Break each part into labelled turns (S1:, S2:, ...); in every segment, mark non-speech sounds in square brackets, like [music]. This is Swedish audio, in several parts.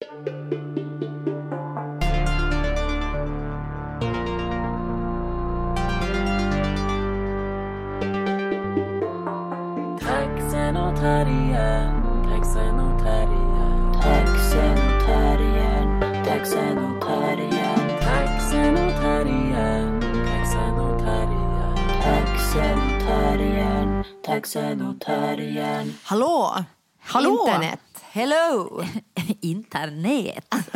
S1: Taxen och terriern, taxen och terriern.
S2: Taxen och terriern, taxen och terriern,
S1: Taxen och terriern, taxen och terriern.
S2: taxen och terriern, taxen och terriern.
S3: Hallå!
S4: Hallå!
S3: Internet! Hello! [laughs]
S4: Internet. [laughs]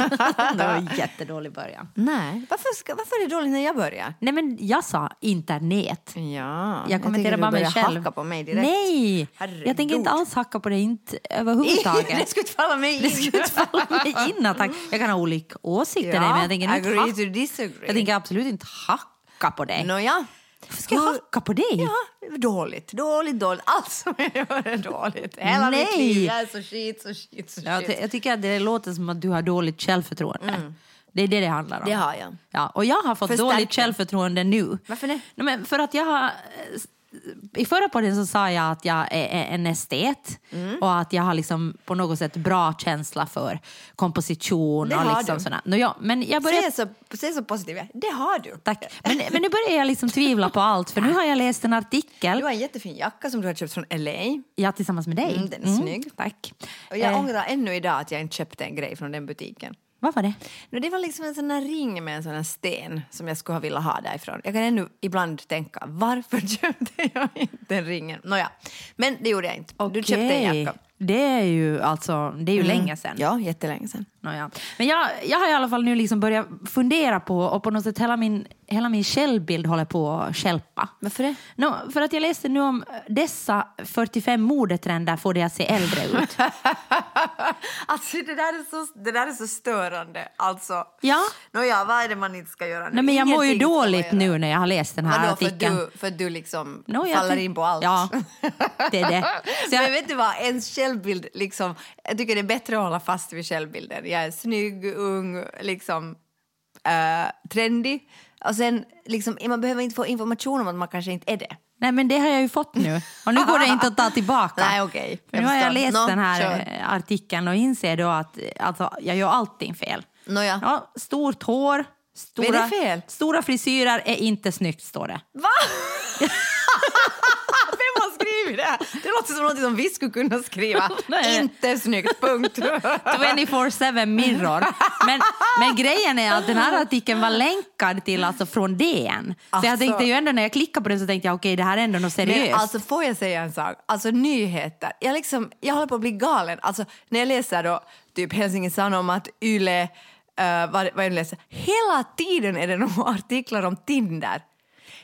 S4: det var en jättedålig början.
S3: Nej, varför, ska, varför är det dåligt när jag börjar?
S4: Nej, men jag sa internet.
S3: Ja,
S4: Jag kommenterar bara mig själv.
S3: hacka på mig direkt.
S4: Nej,
S3: Herregud.
S4: jag tänker inte alls hacka på dig, inte [laughs]
S3: det
S4: överhuvudtaget.
S3: skulle inte falla mig in.
S4: Det skulle inte falla mig in att hacka. Jag kan ha olika åsikter,
S3: Ja,
S4: men jag tänker, inte hacka. jag tänker absolut inte hacka på dig.
S3: Nåja.
S4: Varför ska jag hacka på dig?
S3: Ja, dåligt, dåligt, dåligt. Allt som jag gör är dåligt. Hela
S4: Nej.
S3: mitt liv, jag är så shit, så shit, så
S4: Jag,
S3: shit.
S4: ty- jag tycker att det låter som att du har dåligt självförtroende. Det är det det handlar om.
S3: Mm. Det har jag.
S4: Ja, och jag har fått
S3: Förstärk
S4: dåligt självförtroende nu.
S3: Varför det?
S4: Nej, men för att jag har... I förra podden så sa jag att jag är en estet
S3: Mm.
S4: och att jag har liksom på något sätt bra känsla för komposition.
S3: Det
S4: och
S3: har
S4: liksom
S3: du.
S4: Nå, ja, men jag börjar...
S3: Se så, se så positiv. Det har du.
S4: Tack. Men, men nu börjar jag liksom tvivla på allt för nu har jag läst en artikel
S3: Du har en jättefin jacka som du har köpt från LA.
S4: ja, tillsammans med dig.
S3: Mm, den är snygg.
S4: Tack.
S3: Och jag
S4: Eh,
S3: ångrar ännu idag att jag inte köpte en grej från den butiken.
S4: Vad var det?
S3: No, det var liksom en sån här ring med en sån här sten som jag skulle ha velat ha därifrån. Jag kan ännu ibland tänka, varför [laughs] köpte jag inte den ringen? Nåja, men det gjorde jag inte. Du köpte en jacka.
S4: Det är ju, alltså, det är ju länge sedan.
S3: Ja, jättelänge sedan.
S4: Nåja. Men jag, jag har i alla fall nu liksom börjat fundera på och på något sätt hela min, hela min självbild håller på att stjälpa.
S3: Varför det?
S4: No, för att jag läste nu om dessa 45 modetrender får dig att se äldre ut. [laughs]
S3: Alltså det där är så, det där är så störande. Alltså,
S4: Ja.
S3: Nåja, vad är det man inte ska göra nu?
S4: Nej, men jag mår ju dåligt nu när jag har läst den här
S3: Vadå, för att
S4: artikeln.
S3: du, för att du liksom
S4: No,
S3: faller in på allt?
S4: Ja, det är det. [laughs] Så jag-
S3: Men vet du vad, ens självbild, liksom, jag tycker det är bättre att hålla fast vid självbilden. Jag är snygg, ung, liksom eh, trendig. Och sen, liksom, man behöver inte få information om att man kanske inte är det.
S4: Nej men det har jag ju fått nu. Och nu går det inte att ta tillbaka. [laughs]
S3: Nej, okej.
S4: För Nu har jag läst
S3: Nå,
S4: den här
S3: kör.
S4: eh, artikeln och inser då att alltså, jag gör allting fel.
S3: Nåja.
S4: Ja, stort hår, stora, stora frisyrer är inte snyggt står det.
S3: Va? [laughs] [laughs] Det? Låter som något som vi skulle kunna skriva. [laughs] Inte snyggt, punkt. [laughs]
S4: 24-7 mirror. Men, men grejen är att den här artikeln var länkad till alltså från DN. Så jag
S3: Alltså.
S4: tänkte ju ändå när jag klickade på den så tänkte jag okej det här är ändå något seriöst.
S3: Men alltså får jag säga en sak? Alltså nyheter. Jag, liksom, jag håller på att bli galen. Alltså när jag läser då typ Helsingin Sanomat, Yle, uh, vad, vad jag läser. Hela tiden är det några [laughs] artiklar om Tinder.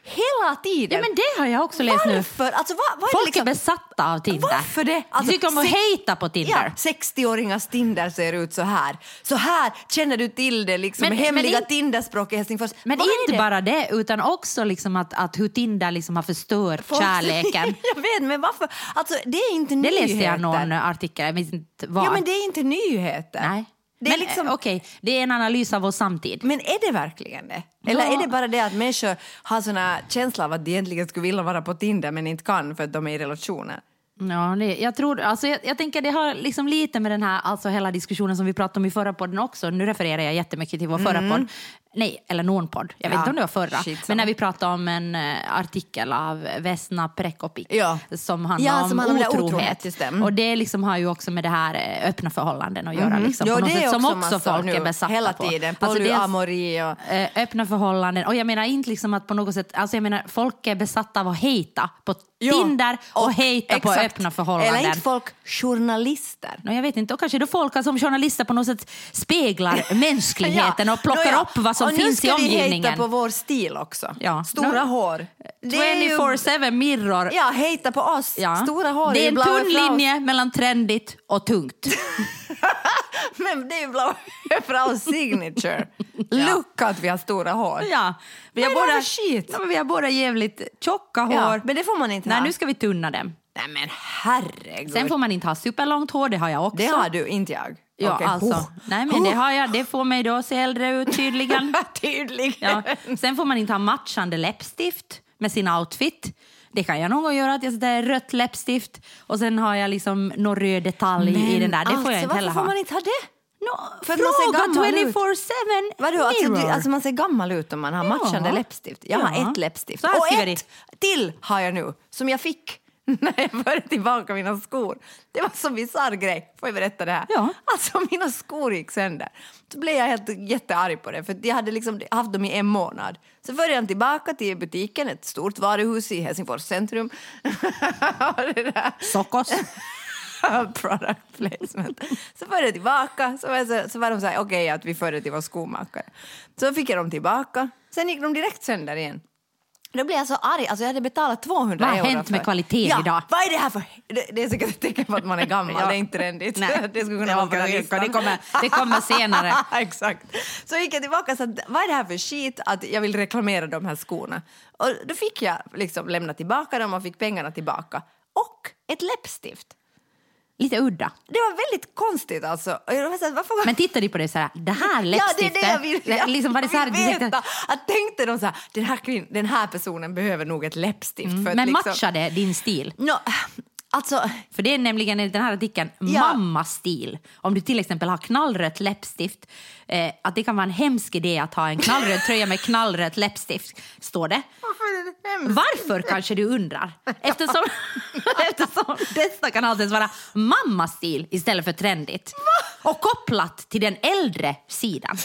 S3: Hela tiden.
S4: ja men det har jag också läst nu.
S3: Varför? Alltså, vad, vad är det
S4: Folk
S3: liksom?
S4: är besatta av Tinder.
S3: Varför det?
S4: De tycker om att hejta på Tinder.
S3: Ja, 60-åringars Tinder ser ut så här. Så här känner du till det liksom,
S4: Men- men
S3: hemliga
S4: in-
S3: Tinderspråk i Helsingfors.
S4: Men
S3: Vad är
S4: inte
S3: det?
S4: bara det, utan också liksom att, att hur Tinder liksom har förstört
S3: Folk-
S4: kärleken. [laughs]
S3: jag vet, men varför? Alltså det är inte
S4: Det
S3: nyheter.
S4: läste jag någon artikel, jag minns inte var.
S3: Ja, men det är inte nyheter.
S4: Nej.
S3: Det är
S4: men
S3: liksom...
S4: okej, det är en analys av vår samtid.
S3: Men är det verkligen det? Eller
S4: Ja.
S3: är det bara det att människor har såna känsla av att de egentligen skulle vilja vara på Tinder men inte kan för att de är i relationer?
S4: Ja, det, jag, tror, alltså jag, jag tänker det har liksom lite med den här, alltså hela diskussionen som vi pratade om i förra podden också. Nu refererar jag jättemycket till vår förra podd. Nej, eller någon podd. Jag vet
S3: Mm. Ja,
S4: inte om det var förra.
S3: shit,
S4: men när vi pratade om en eh, artikel av Vesna Prekopik
S3: Ja.
S4: som handlar
S3: Ja,
S4: om
S3: som handlar om det
S4: otrohet.
S3: otrohet. Mm.
S4: Och det liksom har ju också med det här eh, öppna förhållanden att göra. Liksom,
S3: Ja,
S4: på något
S3: det
S4: sätt, som
S3: också
S4: folk
S3: nu,
S4: är besatta
S3: hela
S4: på.
S3: tiden.
S4: Alltså, dels-
S3: Polyamori och...
S4: eh, öppna förhållanden. Och jag menar inte liksom att på något sätt, alltså jag menar folk är besatta av att hejta på
S3: Ja,
S4: Tinder och, hejta på
S3: exakt.
S4: öppna förhållanden.
S3: Eller inte folk journalister.
S4: Nå, jag vet inte, och kanske då folk som journalister på något sätt speglar [laughs] mänskligheten och plockar upp vad som
S3: och
S4: finns i
S3: nu ska vi hejta
S4: omgivningen.
S3: på vår stil också.
S4: Ja.
S3: Stora
S4: Nå-
S3: hår. Det är ju-
S4: 24-7 mirror.
S3: Ja, hejta på oss.
S4: Ja.
S3: Stora hår
S4: det är en tunn linje mellan trendigt och tungt. [laughs]
S3: Men det är ju blå [laughs] Frau signature. [laughs] Look att vi har stora hår.
S4: ja. Vi, har båda,
S3: shit?
S4: ja, vi har båda jävligt tjocka hår.
S3: Ja, men det får man inte
S4: Nej,
S3: ha.
S4: nu ska vi tunna dem.
S3: Nej men herregud.
S4: Sen får man inte ha superlångt hår, det har jag också.
S3: Det har du, inte jag.
S4: Ja,
S3: Okej.
S4: alltså.
S3: Oh.
S4: Nej, men det har jag. Det får mig då att se äldre ut tydligen. [laughs]
S3: Tydligen.
S4: Ja. Sen får man inte ha matchande läppstift med sin outfit. Det kan jag någon gång göra, att jag sätter rött läppstift och sen har jag liksom någon röd detalj i den där. Det får jag inte heller
S3: alltså, varför
S4: ha.
S3: får man inte ha det?
S4: No,
S3: För att man ser gammal
S4: fråga
S3: ut.
S4: 24-7
S3: Vadå, alltså, du, alltså man ser gammal ut om man har
S4: Ja.
S3: matchande läppstift. Jag har
S4: Ja.
S3: ett läppstift. Och ett till har jag nu, som jag fick [laughs] när jag förde tillbaka mina skor. Det var så bisarr grej. Får jag berätta det här?
S4: Ja.
S3: Alltså mina skor gick sönder. Så blev jag helt jättearg på det, för jag hade liksom haft dem i en månad. Så förde jag tillbaka till butiken, ett stort varuhus i Helsingfors centrum. [laughs]
S4: Sockos. [laughs]
S3: product placement. Så förde jag tillbaka, så var, så, så var de så här, okej att vi förde till vår skomakare. Så fick jag dem tillbaka, sen gick de direkt sönder igen. Då blev jag så arg, alltså jag hade betalat 200
S4: Vad har
S3: euro
S4: hänt med
S3: för-
S4: kvaliteten
S3: ja,
S4: idag?
S3: Vad är det här för... Det, det är säkert ett tecken på att man är gammal,
S4: Ja. [laughs]
S3: det är inte trendigt.
S4: Nej. [laughs]
S3: Det skulle kunna vara på den listan.
S4: det kommer- det kommer senare. [laughs]
S3: Exakt. Så gick jag tillbaka och sa, vad är det här för skit att jag vill reklamera de här skorna? Och då fick jag liksom lämna tillbaka dem och fick pengarna tillbaka. Och ett läppstift.
S4: Lite udda.
S3: Det var väldigt konstigt alltså. Och jag var så här, varför...
S4: Men tittade de på det så här, det här [laughs]
S3: Ja, det
S4: läppstiftet.
S3: är det jag vill, jag
S4: liksom, var det så här,
S3: vill
S4: du tänkte-
S3: veta. Att tänkte de så här, den här, kvinn, den här personen behöver nog ett läppstift. för att
S4: Men
S3: liksom...
S4: matchade din stil?
S3: No, alltså,
S4: För det är nämligen enligt den här artikeln
S3: Ja.
S4: mammastil. Om du till exempel har knallrött läppstift, eh, att det kan vara en hemsk idé att ha en knallröd tröja med knallrött läppstift, står det.
S3: varför det?
S4: Varför kanske du undrar? Eftersom, [laughs] eftersom detta kan anses vara mammastil istället för trendigt. Och kopplat till den äldre sidan.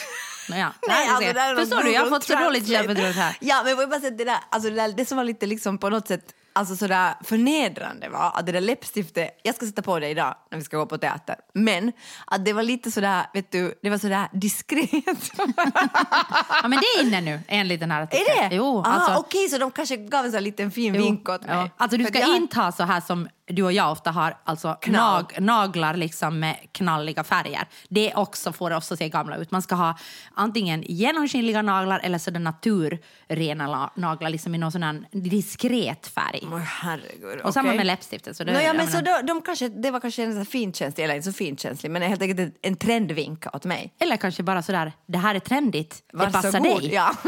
S4: Nåja,
S3: Nej, alltså,
S4: Förstår du, jag har fått så dåligt självförtroende här.
S3: Ja, men jag bara säga det, där, alltså det, där, det som var lite liksom på något sätt alltså sådär förnedrande var att det där läppstiftet, jag ska sätta på det idag när vi ska gå på teater, men att det var lite sådär, vet du, det var sådär diskret. [laughs]
S4: Ja, men det är inne nu, enligt den här artikeln.
S3: Är det?
S4: Jo,
S3: ah,
S4: alltså,
S3: Okej, så de kanske gav en sån liten fin
S4: Jo,
S3: vink åt mig.
S4: ja. Alltså du ska
S3: jag-
S4: inte ha så här som du och jag ofta har, alltså nag, naglar liksom med knalliga färger. Det också får att se gamla ut. Man ska ha antingen genomskinliga naglar eller så naturrena la- naglar liksom i någon sån diskret färg.
S3: Åh, herregud.
S4: Och samma med läppstiftet. Så det,
S3: Nå, ja, men så då, de kanske, det var kanske en finkänslig, eller inte så finkänslig, men helt enkelt en- en trendvink åt mig.
S4: Eller kanske bara sådär, det här är trendigt, det passar
S3: Varsågod.
S4: dig.
S3: Ja. [laughs]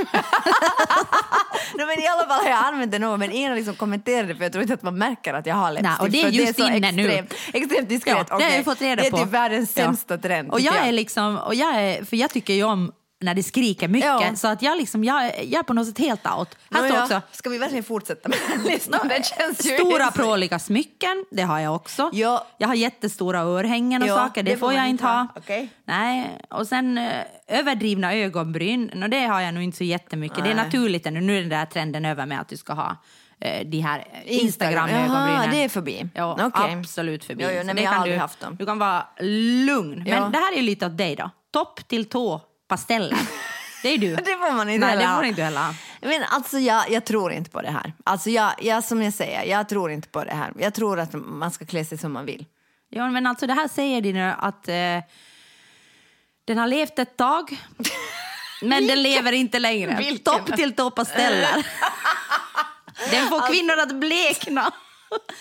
S3: no, men I alla fall har jag använt det någon, men ingen har liksom kommenterat det för jag tror inte att man märker att jag har läppstift.
S4: Nej, och det är just
S3: så
S4: inne nu.
S3: extremt, Extremt diskret.
S4: Ja, det har jag fått reda
S3: det är
S4: på.
S3: typ världens
S4: Ja.
S3: sämsta trend.
S4: Och
S3: tycker
S4: jag är liksom, och jag är, för jag tycker ju om när det skriker mycket.
S3: Ja.
S4: Så att jag, liksom, jag, jag är på något sätt helt out. Här
S3: Nå,
S4: står
S3: ja.
S4: också
S3: Ska vi verkligen fortsätta med den listan? Det känns ju
S4: Stora pråliga smycken, det har jag också.
S3: Ja.
S4: Jag har jättestora örhängen och
S3: Ja,
S4: saker, det,
S3: det
S4: får jag inte ha.
S3: ha. Okej.
S4: Nej, och sen eh, överdrivna ögonbryn, no, det har jag nog inte så jättemycket. Det är
S3: Nej.
S4: naturligt ännu. Nu är den där trenden över med att du ska ha eh, de här
S3: Instagram.
S4: Instagram-ögonbrynen.
S3: Jaha, det är förbi.
S4: Ja,
S3: Okej.
S4: absolut förbi.
S3: Jo, jo, nej, jag har aldrig
S4: du,
S3: haft dem.
S4: Du kan vara lugn.
S3: Ja.
S4: Men det här är ju lite åt dig då. Topp till tå pasteller. [laughs] Det är du.
S3: Det får man inte
S4: Nej,
S3: heller
S4: det
S3: ha.
S4: får inte heller.
S3: Men alltså jag, jag tror inte på det här. Alltså jag, jag, som jag säger, jag tror inte på det här. Jag tror att man ska klä sig som man vill.
S4: Ja, men alltså det här säger de nu att eh, den har levt ett tag, [laughs] men den lever inte längre.
S3: Vilken?
S4: Topp till tå pasteller. [laughs] den får kvinnor att blekna.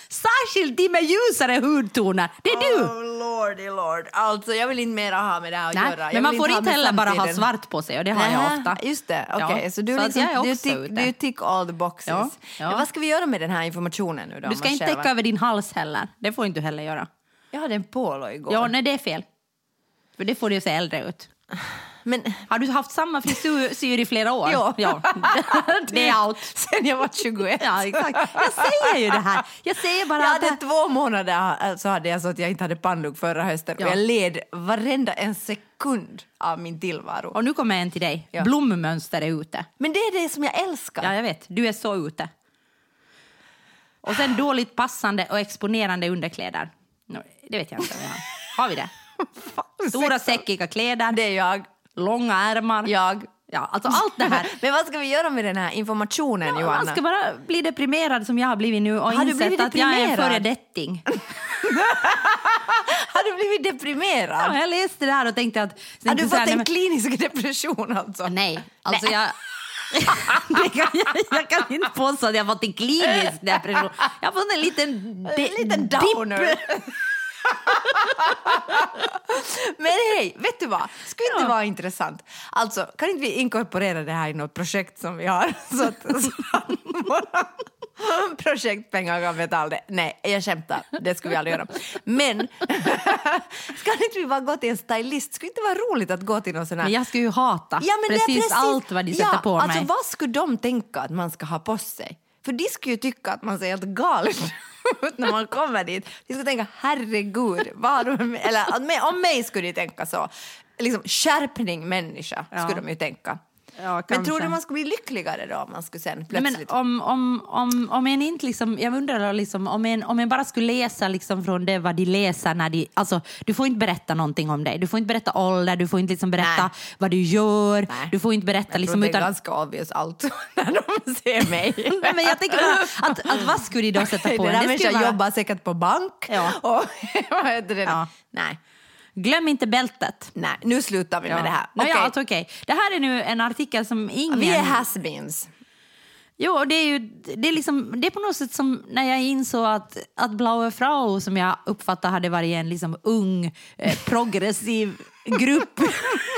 S4: Särskilt de med ljusare hudtoner. Det är du!
S3: Oh lordy lord. Alltså jag vill inte mera ha med det här att
S4: Nej,
S3: göra. Jag
S4: men man får inte heller bara ha svart på sig och det har jag
S3: Nähä,
S4: ofta.
S3: Just det, okej.
S4: Ja,
S3: Så du,
S4: så
S3: liksom,
S4: jag
S3: du, tick,
S4: ute.
S3: du tick all the boxes.
S4: Ja, ja.
S3: Vad ska vi göra med den här informationen nu då?
S4: Du ska inte täcka över din hals heller. Det får inte du heller göra.
S3: Jag hade en polo igår.
S4: Ja, nej, det är fel. För det får du ju se äldre ut. [laughs]
S3: Men
S4: Har du haft samma frisyr i flera år?
S3: Ja.
S4: ja. [laughs] Det är out.
S3: sen jag var 21.
S4: Ja, exakt. Jag säger ju det här. Jag säger bara
S3: Jag hade två månader så hade jag så att jag inte hade pannlugg förra hösten
S4: Ja.
S3: och jag led varenda en sekund av min tillvaro.
S4: Och nu kommer en till dig.
S3: Ja.
S4: Blommönster är ute.
S3: Men det är det som jag älskar.
S4: Ja, jag vet. Du är så ute. Och sen dåligt passande och exponerande underkläder. Det vet jag inte om vi har. Har vi det? [laughs] Stora säckiga kläder,
S3: Det är jag.
S4: Långa ärmar.
S3: Jag.
S4: Ja, alltså allt det här. [laughs]
S3: Men vad ska vi göra med den här informationen,
S4: Ja,
S3: Johanna?
S4: man ska bara bli deprimerad som jag har blivit nu och
S3: Har
S4: insett att jag är en
S3: deprimerad?
S4: föredetting. [laughs]
S3: Har du blivit deprimerad?
S4: Ja, jag läste det här och tänkte att...
S3: Har du
S4: här,
S3: fått en
S4: nej, men-
S3: klinisk depression alltså?
S4: Nej, alltså jag... [laughs] kan, jag, jag kan inte påstå att jag har fått en klinisk depression. Jag har fått en liten... de-
S3: En liten downer. [laughs] Men hej, vet du vad? Skulle inte
S4: Ja.
S3: vara intressant? Alltså, kan inte vi inkorporera det här i något projekt som vi har? [laughs] Så att, så att våra, Projektpengar kan betala det. Nej, jag skämtar. Det skulle vi aldrig göra. Men [laughs] ska inte vi bara gå till en stylist? Skulle inte vara roligt att gå till någon sån här...
S4: Men jag skulle ju hata
S3: Ja, är
S4: precis, allt vad de sätter
S3: ja,
S4: på
S3: alltså,
S4: mig.
S3: Vad skulle de tänka att man ska ha på sig? För de skulle ju tycka att man ser helt galen när man kommer dit. De skulle tänka herregud, vad du... Eller om mig skulle de tänka så. Liksom, skärpning människa
S4: Ja.
S3: skulle de ju tänka.
S4: Ja,
S3: men tror du man skulle bli lyckligare då om man skulle sen
S4: Nej,
S3: plötsligt...
S4: men om, om, om, om en inte liksom, jag undrar liksom, om en, om en bara skulle läsa liksom från det vad de läser när de, alltså du får inte berätta någonting om dig, du får inte berätta ålder, du får inte liksom berätta
S3: Nej.
S4: vad du gör,
S3: Nej.
S4: du får inte berätta
S3: jag
S4: liksom
S3: tror det är
S4: utan
S3: ganska obvious allt [laughs] när de ser mig. [laughs]
S4: Nej, men jag tänker bara, att, att vad skulle de då sätta på
S3: Den
S4: en?
S3: där
S4: Det skulle
S3: människan
S4: vara-
S3: jobbar säkert på bank.
S4: Ja.
S3: Och, [laughs] vad heter det?
S4: Ja.
S3: Nej.
S4: Glöm inte bältet.
S3: Nej, nu slutar vi med det här. Okej.
S4: ja, alltså, okej. Det här är nu en artikel som ingen...
S3: Vi är has-beens.
S4: Jo, det är ju det är liksom, det är på något sätt som när jag insåg att, att Blaue Frau, som jag uppfattar hade varit en liksom ung, eh, progressiv grupp, [laughs]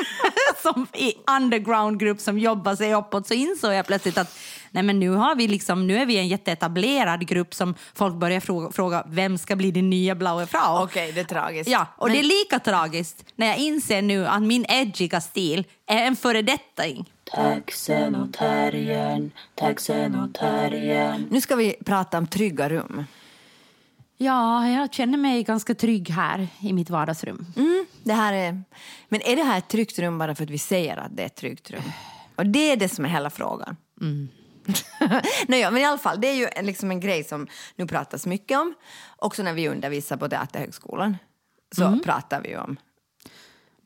S4: som i underground-grupp som jobbar sig uppåt, så insåg jag plötsligt att nej men nu, har vi liksom, nu är vi en jätteetablerad grupp som folk börjar fråga, fråga vem ska bli din nya Blaue Frau?
S3: Okej, det är tragiskt.
S4: Ja, och
S3: Men-
S4: det är lika tragiskt när jag inser nu att min edgiga stil är en föredetting.
S2: Taxen och terriern, taxen och terriern.
S3: Nu ska vi prata om trygga rum.
S4: Ja, jag känner mig ganska trygg här i mitt vardagsrum.
S3: Mm, det här är, men är det här ett tryggt rum bara för att vi säger att det är ett tryggt rum? Och det är det som är hela frågan.
S4: Mm. [laughs]
S3: Nej, ja, men i alla fall, det är ju en- liksom en grej som nu pratas mycket om. Också när vi undervisar på Teaterhögskolan så
S4: Mm.
S3: pratar vi om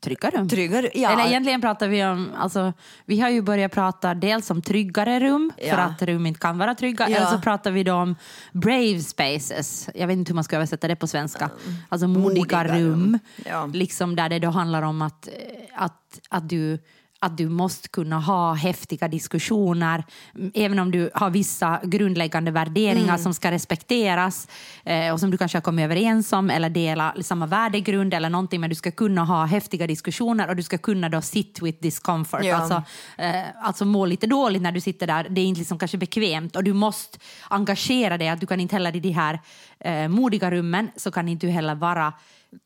S4: Trygga rum.
S3: trygga. Ja,
S4: Eller egentligen pratar vi om, alltså, vi har ju börjat prata dels om tryggare rum, för
S3: Ja.
S4: att rum inte kan vara trygga,
S3: Ja.
S4: eller så pratar vi då om brave spaces, jag vet inte hur man ska översätta det på svenska, alltså modiga,
S3: Modiga rum.
S4: rum,
S3: Ja.
S4: liksom där det då handlar om att, att, att du att du måste kunna ha häftiga diskussioner, även om du har vissa grundläggande värderingar
S3: Mm.
S4: som ska respekteras eh, och som du kanske har kommit överens om eller dela samma värdegrund eller någonting, men du ska kunna ha häftiga diskussioner och du ska kunna då sit with discomfort,
S3: Ja.
S4: alltså, eh, alltså må lite dåligt när du sitter där, det är inte liksom kanske bekvämt och du måste engagera dig, att du kan inte heller i de här eh, modiga rummen så kan inte du heller vara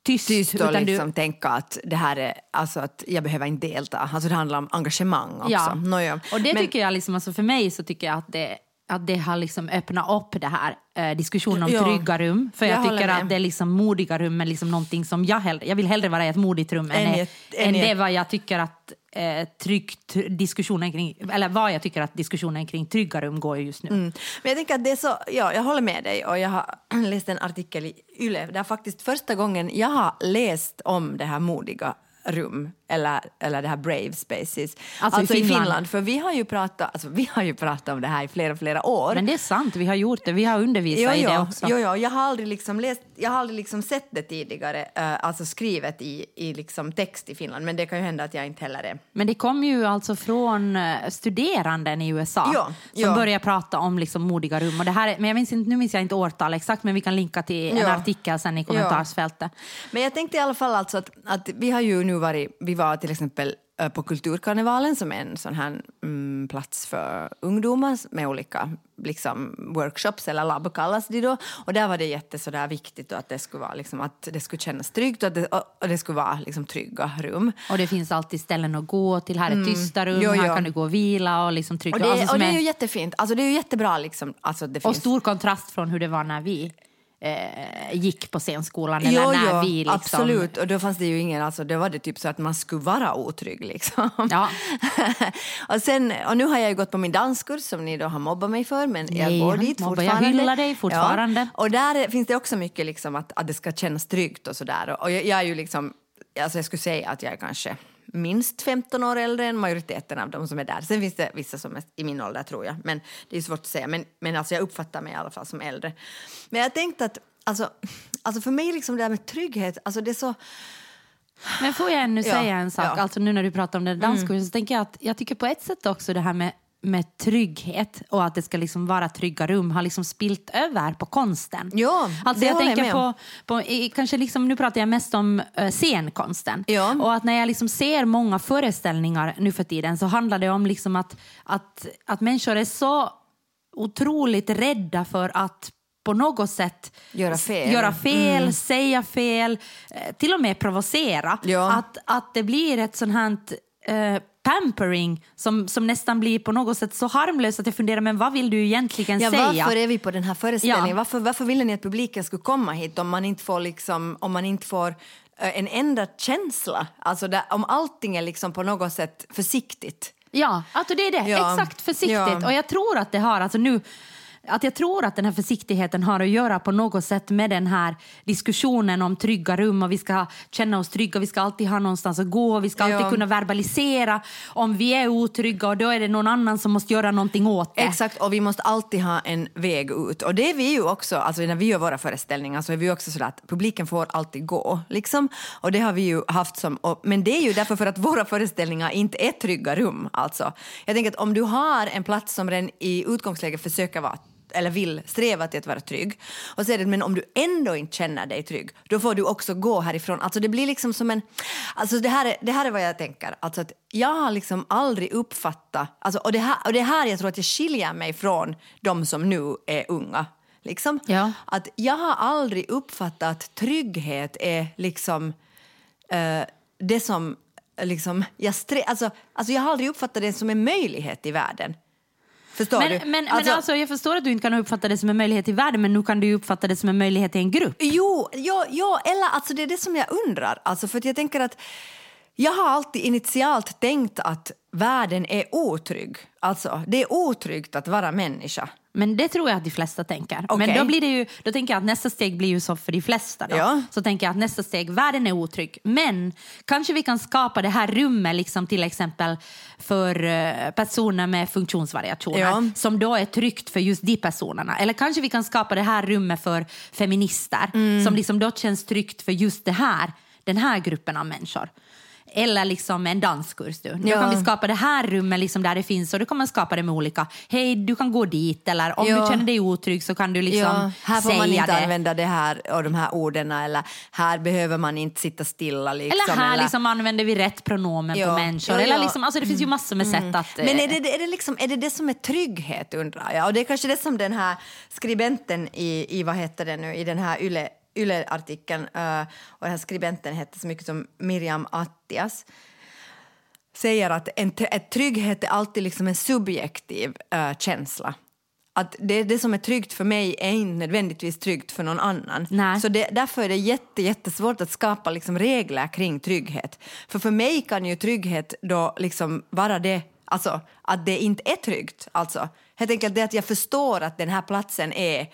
S4: tyst.
S3: tyst och
S4: utan du-
S3: liksom tänka att det här är, alltså att jag behöver inte delta. Alltså det handlar om engagemang också.
S4: Ja.
S3: Nåja.
S4: Och det
S3: Men-
S4: tycker jag, liksom, alltså för mig så tycker jag att det, att det har liksom öppnat upp det här eh, diskussionen om
S3: Ja.
S4: trygga rum. För jag,
S3: Jag
S4: tycker att det är liksom modiga rum är liksom någonting som jag hellre, jag vill hellre vara i ett modigt rum än,
S3: Än
S4: än,
S3: ett- än i
S4: det vad jag tycker att eh, tryggt diskussionen kring, eller vad jag tycker att diskussionen kring trygga rum går just nu.
S3: Mm. Men jag tänker att det är så, ja, jag håller med dig och jag har [clears throat] läst en artikel i Yle där faktiskt första gången jag har läst om det här modiga rum eller, eller det här brave spaces.
S4: Alltså i
S3: i
S4: Finland.
S3: Finland. För vi har ju pratat, alltså, vi har ju pratat om det här i flera, flera år.
S4: Men det är sant, vi har gjort det, vi har undervisat i det också.
S3: Jo, jo, jag har aldrig, liksom läst, jag har aldrig liksom sett det tidigare, eh, alltså skrivet i, i liksom text i Finland. Men det kan ju hända att jag inte heller är.
S4: Men det kom ju alltså från eh, studeranden i USA
S3: Ja,
S4: som
S3: ja.
S4: började prata om liksom modiga rum. Och det här är, men jag minns inte, nu minns jag inte årtal exakt, men vi kan linka till en artikel sen i kommentarsfältet.
S3: Men jag tänkte i alla fall alltså att, att vi har ju nu varit, vi var till exempel eh, på Kulturkarnevalen som är en sån här mm, plats för ungdomar med olika liksom, workshops eller labb kallas de då. Och där var det jätte sådär viktigt då att det skulle vara liksom, att det skulle kännas tryggt och att det, och och det skulle vara liksom, trygga rum.
S4: Och det finns alltid ställen att gå till. Här är tysta rum,
S3: Jo,
S4: här
S3: jo.
S4: kan du gå och vila och liksom trygga.
S3: Och det,
S4: alltså,
S3: och det
S4: är-
S3: är ju jättefint. Alltså det är ju jättebra liksom. Alltså det
S4: och
S3: finns...
S4: stor kontrast från hur det var när vi gick på scenskolan. Eller
S3: Jo,
S4: när
S3: jo,
S4: vi liksom,
S3: absolut. Och då fanns det ju ingen, alltså då var det typ så att man skulle vara otrygg liksom.
S4: Ja. [laughs]
S3: och, sen, och nu har jag ju gått på min danskurs som ni då har mobbat mig för, men jag
S4: Nej,
S3: går dit
S4: mobbar. Jag
S3: fortfarande.
S4: hyllar dig fortfarande.
S3: Ja. Och där är- finns det också mycket liksom att, att det ska kännas tryggt och sådär. Och jag, jag är ju liksom, alltså jag skulle säga att jag är kanske minst 15 år äldre än majoriteten av de som är där. Sen finns det vissa som är i min ålder tror jag, men det är svårt att säga. Men, men alltså jag uppfattar mig i alla fall som äldre. Men jag tänkte att, alltså, alltså för mig liksom det här med trygghet, alltså det är så...
S4: Men får jag ännu
S3: Ja,
S4: säga en sak,
S3: ja. Mm.
S4: alltså nu när du pratar om den danskursen, så tänker jag att jag tycker på ett sätt också det här med, med trygghet och att det ska liksom vara trygga rum har liksom spilt över på konsten.
S3: Ja,
S4: alltså
S3: det
S4: jag
S3: jag
S4: tänker
S3: med
S4: på, på kanske liksom, nu pratar jag mest om uh, scenkonsten.
S3: Ja.
S4: Och att när jag liksom ser många föreställningar nu för tiden så handlar det om liksom att, att, att människor är så otroligt rädda för att på något sätt
S3: Göra fel.
S4: göra fel säga fel, eh, till och med provocera.
S3: Ja.
S4: Att, att det blir ett sånt här eh, pampering som, som nästan blir på något sätt så harmlöst att jag funderar, men vad vill du egentligen
S3: Ja,
S4: säga?
S3: varför är vi på den här föreställningen?
S4: Ja.
S3: Varför, varför ville ni att publiken skulle komma hit om man inte får, liksom, om man inte får eh, en ändrad känsla? Alltså där, om allting är liksom på något sätt försiktigt.
S4: Ja, alltså det är det.
S3: Ja.
S4: Exakt försiktigt. Och jag tror att det har, alltså nu, att jag tror att den här försiktigheten har att göra på något sätt med den här diskussionen om trygga rum och vi ska känna oss trygga, vi ska alltid ha någonstans att gå, vi ska alltid
S3: Ja.
S4: kunna verbalisera om vi är otrygga och då är det någon annan som måste göra någonting åt det.
S3: Exakt, och vi måste alltid ha en väg ut. Och det är vi ju också, alltså när vi gör våra föreställningar så är vi också sådär att publiken får alltid gå. Liksom. Och det har vi ju haft som, och, men det är ju därför för att våra föreställningar inte är trygga rum. Alltså. Jag tänker att om du har en plats som redan i utgångsläget försöker vara eller vill sträva till att vara trygg. Och så är det, men om du ändå inte känner dig trygg, då får du också gå härifrån. Alltså det blir liksom som en... Alltså det här är, det här är vad jag tänker. Alltså att jag har liksom aldrig uppfattat... Alltså, och, det här, och det är här jag tror att jag skiljer mig från de som nu är unga. Liksom.
S4: Ja.
S3: Att jag har aldrig uppfattat att trygghet är liksom eh, det som... Liksom, jag, alltså, alltså jag har aldrig uppfattat det som en möjlighet i världen. Förstår
S4: Men,
S3: du?
S4: men, men alltså, jag förstår att du inte kan uppfatta det som en möjlighet i världen men nu kan du uppfatta det som en möjlighet i en grupp.
S3: Jo, ja, ja, eller alltså det är det som jag undrar. Alltså för jag tänker att jag har alltid initialt tänkt att världen är otrygg. Alltså, det är otryggt att vara människa.
S4: Men det tror jag att de flesta tänker.
S3: Okej.
S4: Men då, blir det ju, då tänker jag att nästa steg blir ju så för de flesta. Då.
S3: Ja.
S4: Så tänker jag att nästa steg, världen är otrygg. Men kanske vi kan skapa det här rummet liksom till exempel för eh, personer med funktionsvariationer
S3: Ja.
S4: som då är tryggt för just de personerna. Eller kanske vi kan skapa det här rummet för feminister
S3: Mm.
S4: som liksom då känns tryggt för just det här, den här gruppen av människor. Eller liksom en danskurs. Du. Då
S3: Ja.
S4: kan vi skapa det här rummet liksom där det finns och då kan man skapa det med olika, hej du kan gå dit eller om
S3: Ja.
S4: du känner dig otrygg så kan du liksom
S3: ja, här får man inte
S4: det.
S3: använda det här och de här orden eller här behöver man inte sitta stilla. Liksom,
S4: Eller här liksom använder vi rätt pronomen på människor. Eller liksom, alltså det finns ju massor med sätt att...
S3: Men är
S4: eh,
S3: det, är, det liksom, är det det som är trygghet undrar jag? Och det är kanske det som den här skribenten i, i vad heter det nu, i den här Yle, Yle-artikeln eh, och den här skribenten hette så mycket som Miriam Attias säger att en, ett trygghet är alltid liksom en subjektiv eh, känsla. Att det, det som är tryggt för mig är inte nödvändigtvis tryggt för någon annan.
S4: Nej.
S3: Så det, därför är det jätte, jättesvårt att skapa liksom regler kring trygghet. För för mig kan ju trygghet då liksom vara det, alltså att det inte är tryggt. Alltså, helt enkelt det att jag förstår att den här platsen är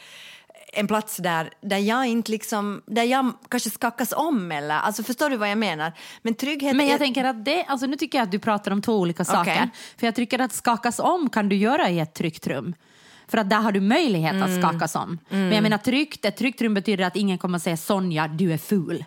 S3: en plats där, där jag inte liksom, där jag kanske skakas om eller, alltså förstår du vad jag menar? Men trygghet
S4: Men jag
S3: är,
S4: tänker att det, alltså nu tycker jag att du pratar om två olika saker.
S3: Okej.
S4: För jag tycker att skakas om kan du göra i ett tryggt rum. För att där har du möjlighet
S3: Mm.
S4: att skakas om. Men jag menar tryggt, ett tryggt rum betyder att ingen kommer att säga Sonja, du är ful.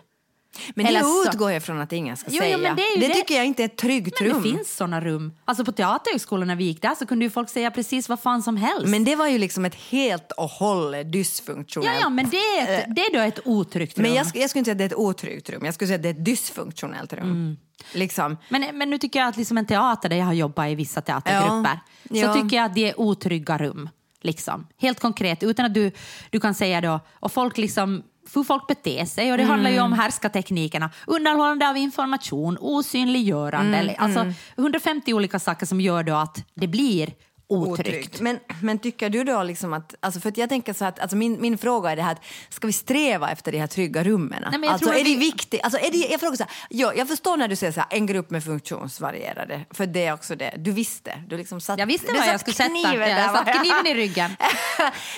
S3: Men det
S4: eller så-
S3: utgår jag från att ingen ska
S4: Jo, jo,
S3: säga.
S4: men det är det.
S3: tycker jag inte är ett tryggt
S4: Men
S3: rum.
S4: det finns såna rum. Alltså på Teaterhögskolan när vi gick där så kunde ju folk säga precis vad fan som helst.
S3: Men det var ju liksom ett helt och hållet
S4: ja,
S3: dysfunktionellt...
S4: ja, men det är, ett, det är då ett otryggt rum.
S3: Men jag, jag skulle inte säga att det är ett otryggt rum, jag skulle säga att det är ett dysfunktionellt rum.
S4: Mm.
S3: Liksom.
S4: Men, men nu tycker jag att liksom en teater där jag har jobbat i vissa teatergrupper
S3: Ja. Ja.
S4: så tycker jag att det är otrygga rum. Liksom. Helt konkret, utan att du, du kan säga då, och folk liksom hur folk beter sig och det handlar ju om
S3: Mm.
S4: härskarteknikerna, undanhållande av information, osynliggörande,
S3: Mm,
S4: alltså 150 olika saker som gör då att det blir otryggt.
S3: Otryggt. Men, men tycker du då liksom att, alltså för att jag tänker så att, alltså min, min fråga är det här att ska vi sträva efter de här trygga rummen?
S4: Nej,
S3: alltså är det
S4: vi-
S3: viktigt? Alltså är det, jag frågar så här, ja, jag förstår när du säger så här, en grupp med funktionsvarierade, för det är också det, du visste, du liksom satt,
S4: Jag visste vad jag skulle sätta.
S3: kniven
S4: Jag satt kniven i [laughs] ryggen.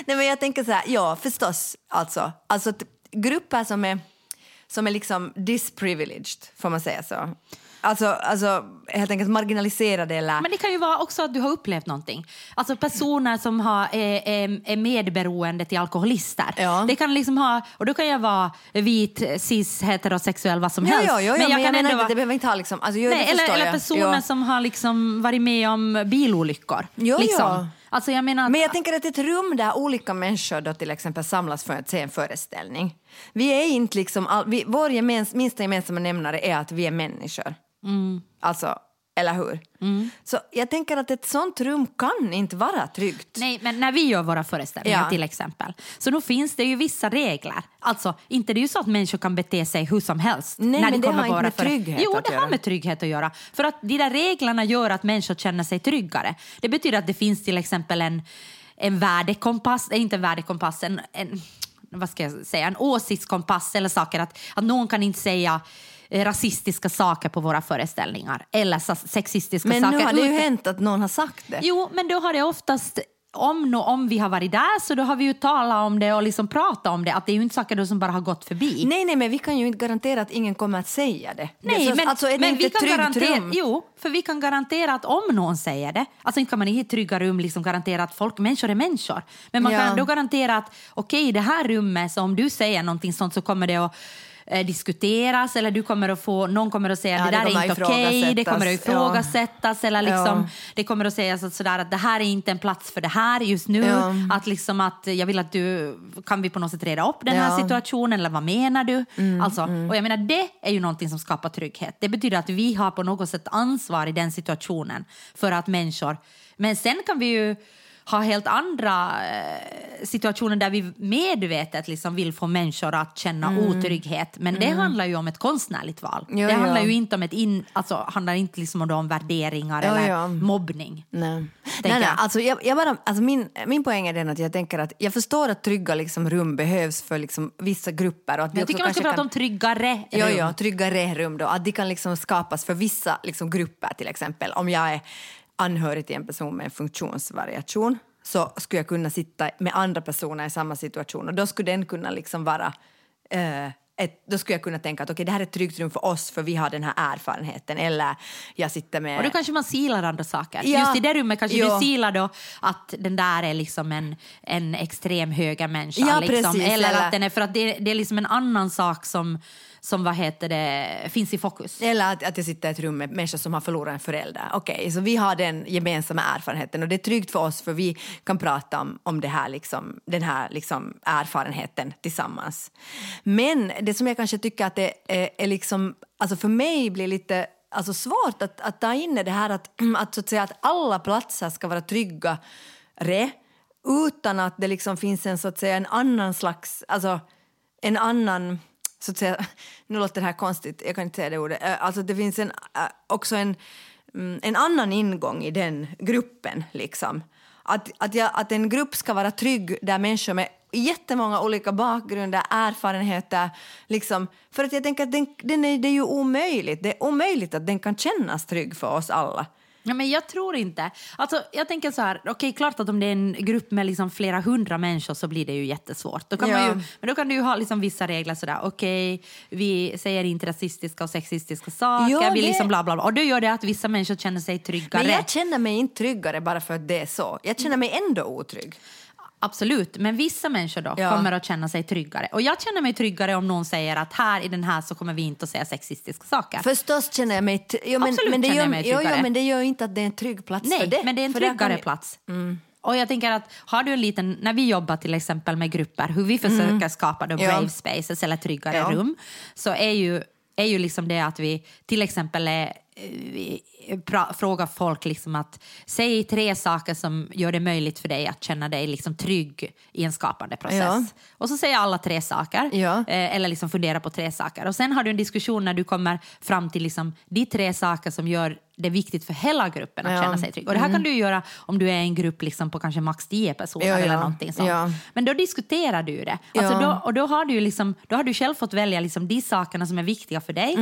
S3: Nej men jag tänker så här, ja förstås, alltså, alltså grupper som är, som är liksom disprivileged, får man säga så? Alltså, alltså helt enkelt marginaliserade eller...
S4: Men det kan ju vara också att du har upplevt någonting. Alltså personer som har, är, är, är medberoende till alkoholister.
S3: Ja.
S4: Det kan liksom ha, och då kan jag vara vit, cis, heterosexuell, vad som
S3: Ja,
S4: helst.
S3: ja, ja, men jag,
S4: kan
S3: menar
S4: ändå
S3: inte,
S4: vara-
S3: det behöver inte ha liksom... Alltså, det
S4: Nej, eller, eller
S3: jag.
S4: personer som har liksom varit med om bilolyckor.
S3: Jo,
S4: liksom.
S3: ja.
S4: Alltså jag menar att,
S3: Men jag tänker att ett rum där olika människor då till exempel samlas för att se en föreställning. Vi är inte liksom... All, vi, vår gemens, minsta gemensamma nämnare är att vi är människor.
S4: Mm.
S3: Alltså, eller hur? Så jag tänker att ett sånt rum kan inte vara tryggt.
S4: Nej, men när vi gör våra föreställningar
S3: Ja.
S4: till exempel, så då finns det ju vissa regler. Alltså, inte det är ju så att människor kan bete sig hur som helst.
S3: Nej,
S4: när
S3: men det
S4: kommer
S3: har inte med trygghet
S4: Jo, det
S3: göra.
S4: har med trygghet att göra. För att de där reglerna gör att människor känner sig tryggare. Det betyder att det finns till exempel en, en värdekompass, inte en värdekompass, en, en, vad ska jag säga, en åsiktskompass eller saker. Att, att någon kan inte säga eh, rasistiska saker på våra föreställningar eller sexistiska
S3: Men
S4: saker.
S3: nu har det ju hänt att någon har sagt det.
S4: Jo, men då har det oftast om, om vi har varit där så då har vi ju talat om det och liksom pratat om det. Att det är ju inte saker då som bara har gått förbi.
S3: Nej, nej, men vi kan ju inte garantera att ingen kommer att säga det.
S4: Nej,
S3: det är så,
S4: men,
S3: alltså, det
S4: men vi kan garantera,
S3: rum?
S4: Jo, för vi kan garantera att om någon säger det, alltså inte kan man i ett trygga rum liksom garantera att folk, människor är människor, men man
S3: Ja.
S4: kan då garantera att okej, i det här rummet, så om du säger någonting sånt så kommer det att eh, diskuteras eller du kommer att få, någon kommer att säga
S3: Ja,
S4: det där är inte okej, det kommer att
S3: ifrågasättas.
S4: ifrågasättas eller liksom,
S3: Ja.
S4: det kommer att sägas att, sådär, att det här är inte en plats för det här just nu.
S3: Ja.
S4: Att liksom att jag vill att du, kan vi på något sätt reda upp den här
S3: Ja. Mm,
S4: situationen eller vad menar du? alltså, Och jag menar det är ju någonting som skapar trygghet. Det betyder att vi har på något sätt ansvar i den situationen för att människor, men sen kan vi ju ha helt andra eh, situationer där vi medvetet liksom vill få människor att känna otrygghet. Men det handlar ju om ett konstnärligt val.
S3: Mm. Jo,
S4: det
S3: jo.
S4: handlar ju inte om ett in, alltså, handlar inte liksom om, om värderingar
S3: Jo,
S4: eller
S3: jo.
S4: mobbning.
S3: Nej. nej, nej alltså jag, jag bara, alltså min, min poäng är den att jag tänker att jag förstår att trygga liksom rum behövs för liksom vissa grupper. Och att
S4: Jag tycker man ska prata om tryggare
S3: Jo,
S4: rum.
S3: jo, tryggare rum då. Att de kan liksom skapas för vissa liksom grupper till exempel. Om jag är anhörig till en person med en funktionsvariation så skulle jag kunna sitta med andra personer i samma situation. Och då skulle den kunna liksom vara eh, ett, då skulle jag kunna tänka att okej, det här är ett tryggt rum för oss för vi har den här erfarenheten. Eller jag sitter med...
S4: Och då kanske man silar andra saker.
S3: Ja.
S4: Just i det rummet kanske
S3: Jo.
S4: du silar då att den där är liksom en, en extrem högermänniska.
S3: Ja,
S4: liksom.
S3: precis,
S4: Eller,
S3: eller-
S4: att den är, för att det, det är liksom en annan sak som, som vad heter det, finns i fokus.
S3: Eller att, att jag sitter i ett rum med människor som har förlorat en förälder. Okej, så vi har den gemensamma erfarenheten och det är tryggt för oss för vi kan prata om, om det här liksom, den här liksom erfarenheten tillsammans. Men det som jag kanske tycker att det är, är liksom, alltså för mig blir lite alltså svårt att, att ta in det här att, [clears throat] att, så att, säga, att alla platser ska vara tryggare utan att det liksom finns en, så att säga, en annan slags, alltså en annan så att säga, [laughs] nu låter det här konstigt, jag kan inte säga det ordet, alltså det finns en, också en, mm, en annan ingång i den gruppen. Liksom. Att, att, jag, att en grupp ska vara trygg där människor med jättemånga olika bakgrunder, erfarenheter, liksom, för att jag tänker att den, den är, det är ju omöjligt, det är omöjligt att den kan kännas trygg för oss alla.
S4: Ja, men jag tror inte. Alltså, jag tänker så här, okej, klart att om det är en grupp med liksom flera hundra människor så blir det ju jättesvårt. Då kan man
S3: Ja.
S4: ju, men då kan du ju ha liksom vissa regler sådär, okej, vi säger inte rasistiska och sexistiska saker,
S3: Ja,
S4: vi
S3: det-
S4: liksom bla bla bla. Och då gör det att vissa människor känner sig tryggare.
S3: Men jag känner mig inte tryggare bara för att det är så. Jag känner mig ändå otrygg.
S4: Absolut, men vissa människor då
S3: Ja.
S4: kommer att känna sig tryggare. Och jag känner mig tryggare om någon säger att här i den här så kommer vi inte att säga sexistiska saker.
S3: Förstås känner jag mig... Jo, men,
S4: Absolut
S3: men det gör,
S4: jag mig
S3: jo, jo,
S4: tryggare.
S3: men det gör inte att det är en trygg plats
S4: Nej,
S3: för det.
S4: men det är en
S3: För
S4: tryggare
S3: kan-
S4: plats. Och jag tänker att har du en liten, när vi jobbar till exempel med grupper, hur vi försöker skapa då
S3: Mm. Ja.
S4: brave spaces eller tryggare
S3: Ja.
S4: rum, så är ju, är ju liksom det att vi till exempel är, eh, frågar folk liksom att säg tre saker som gör det möjligt för dig att känna dig liksom trygg i en skapande process.
S3: Ja.
S4: Och så säger alla tre saker,
S3: Ja.
S4: eh, eller liksom fundera på tre saker. Och sen har du en diskussion när du kommer fram till liksom de tre saker som gör det viktigt för hela gruppen att
S3: Ja.
S4: känna sig trygg. Och det här kan du ju göra om du är en grupp liksom på kanske max 10 personer
S3: Ja, ja.
S4: eller någonting sånt. Men då diskuterar du det. Alltså då, och då har, du liksom, då har du själv fått välja liksom de sakerna som är viktiga för dig,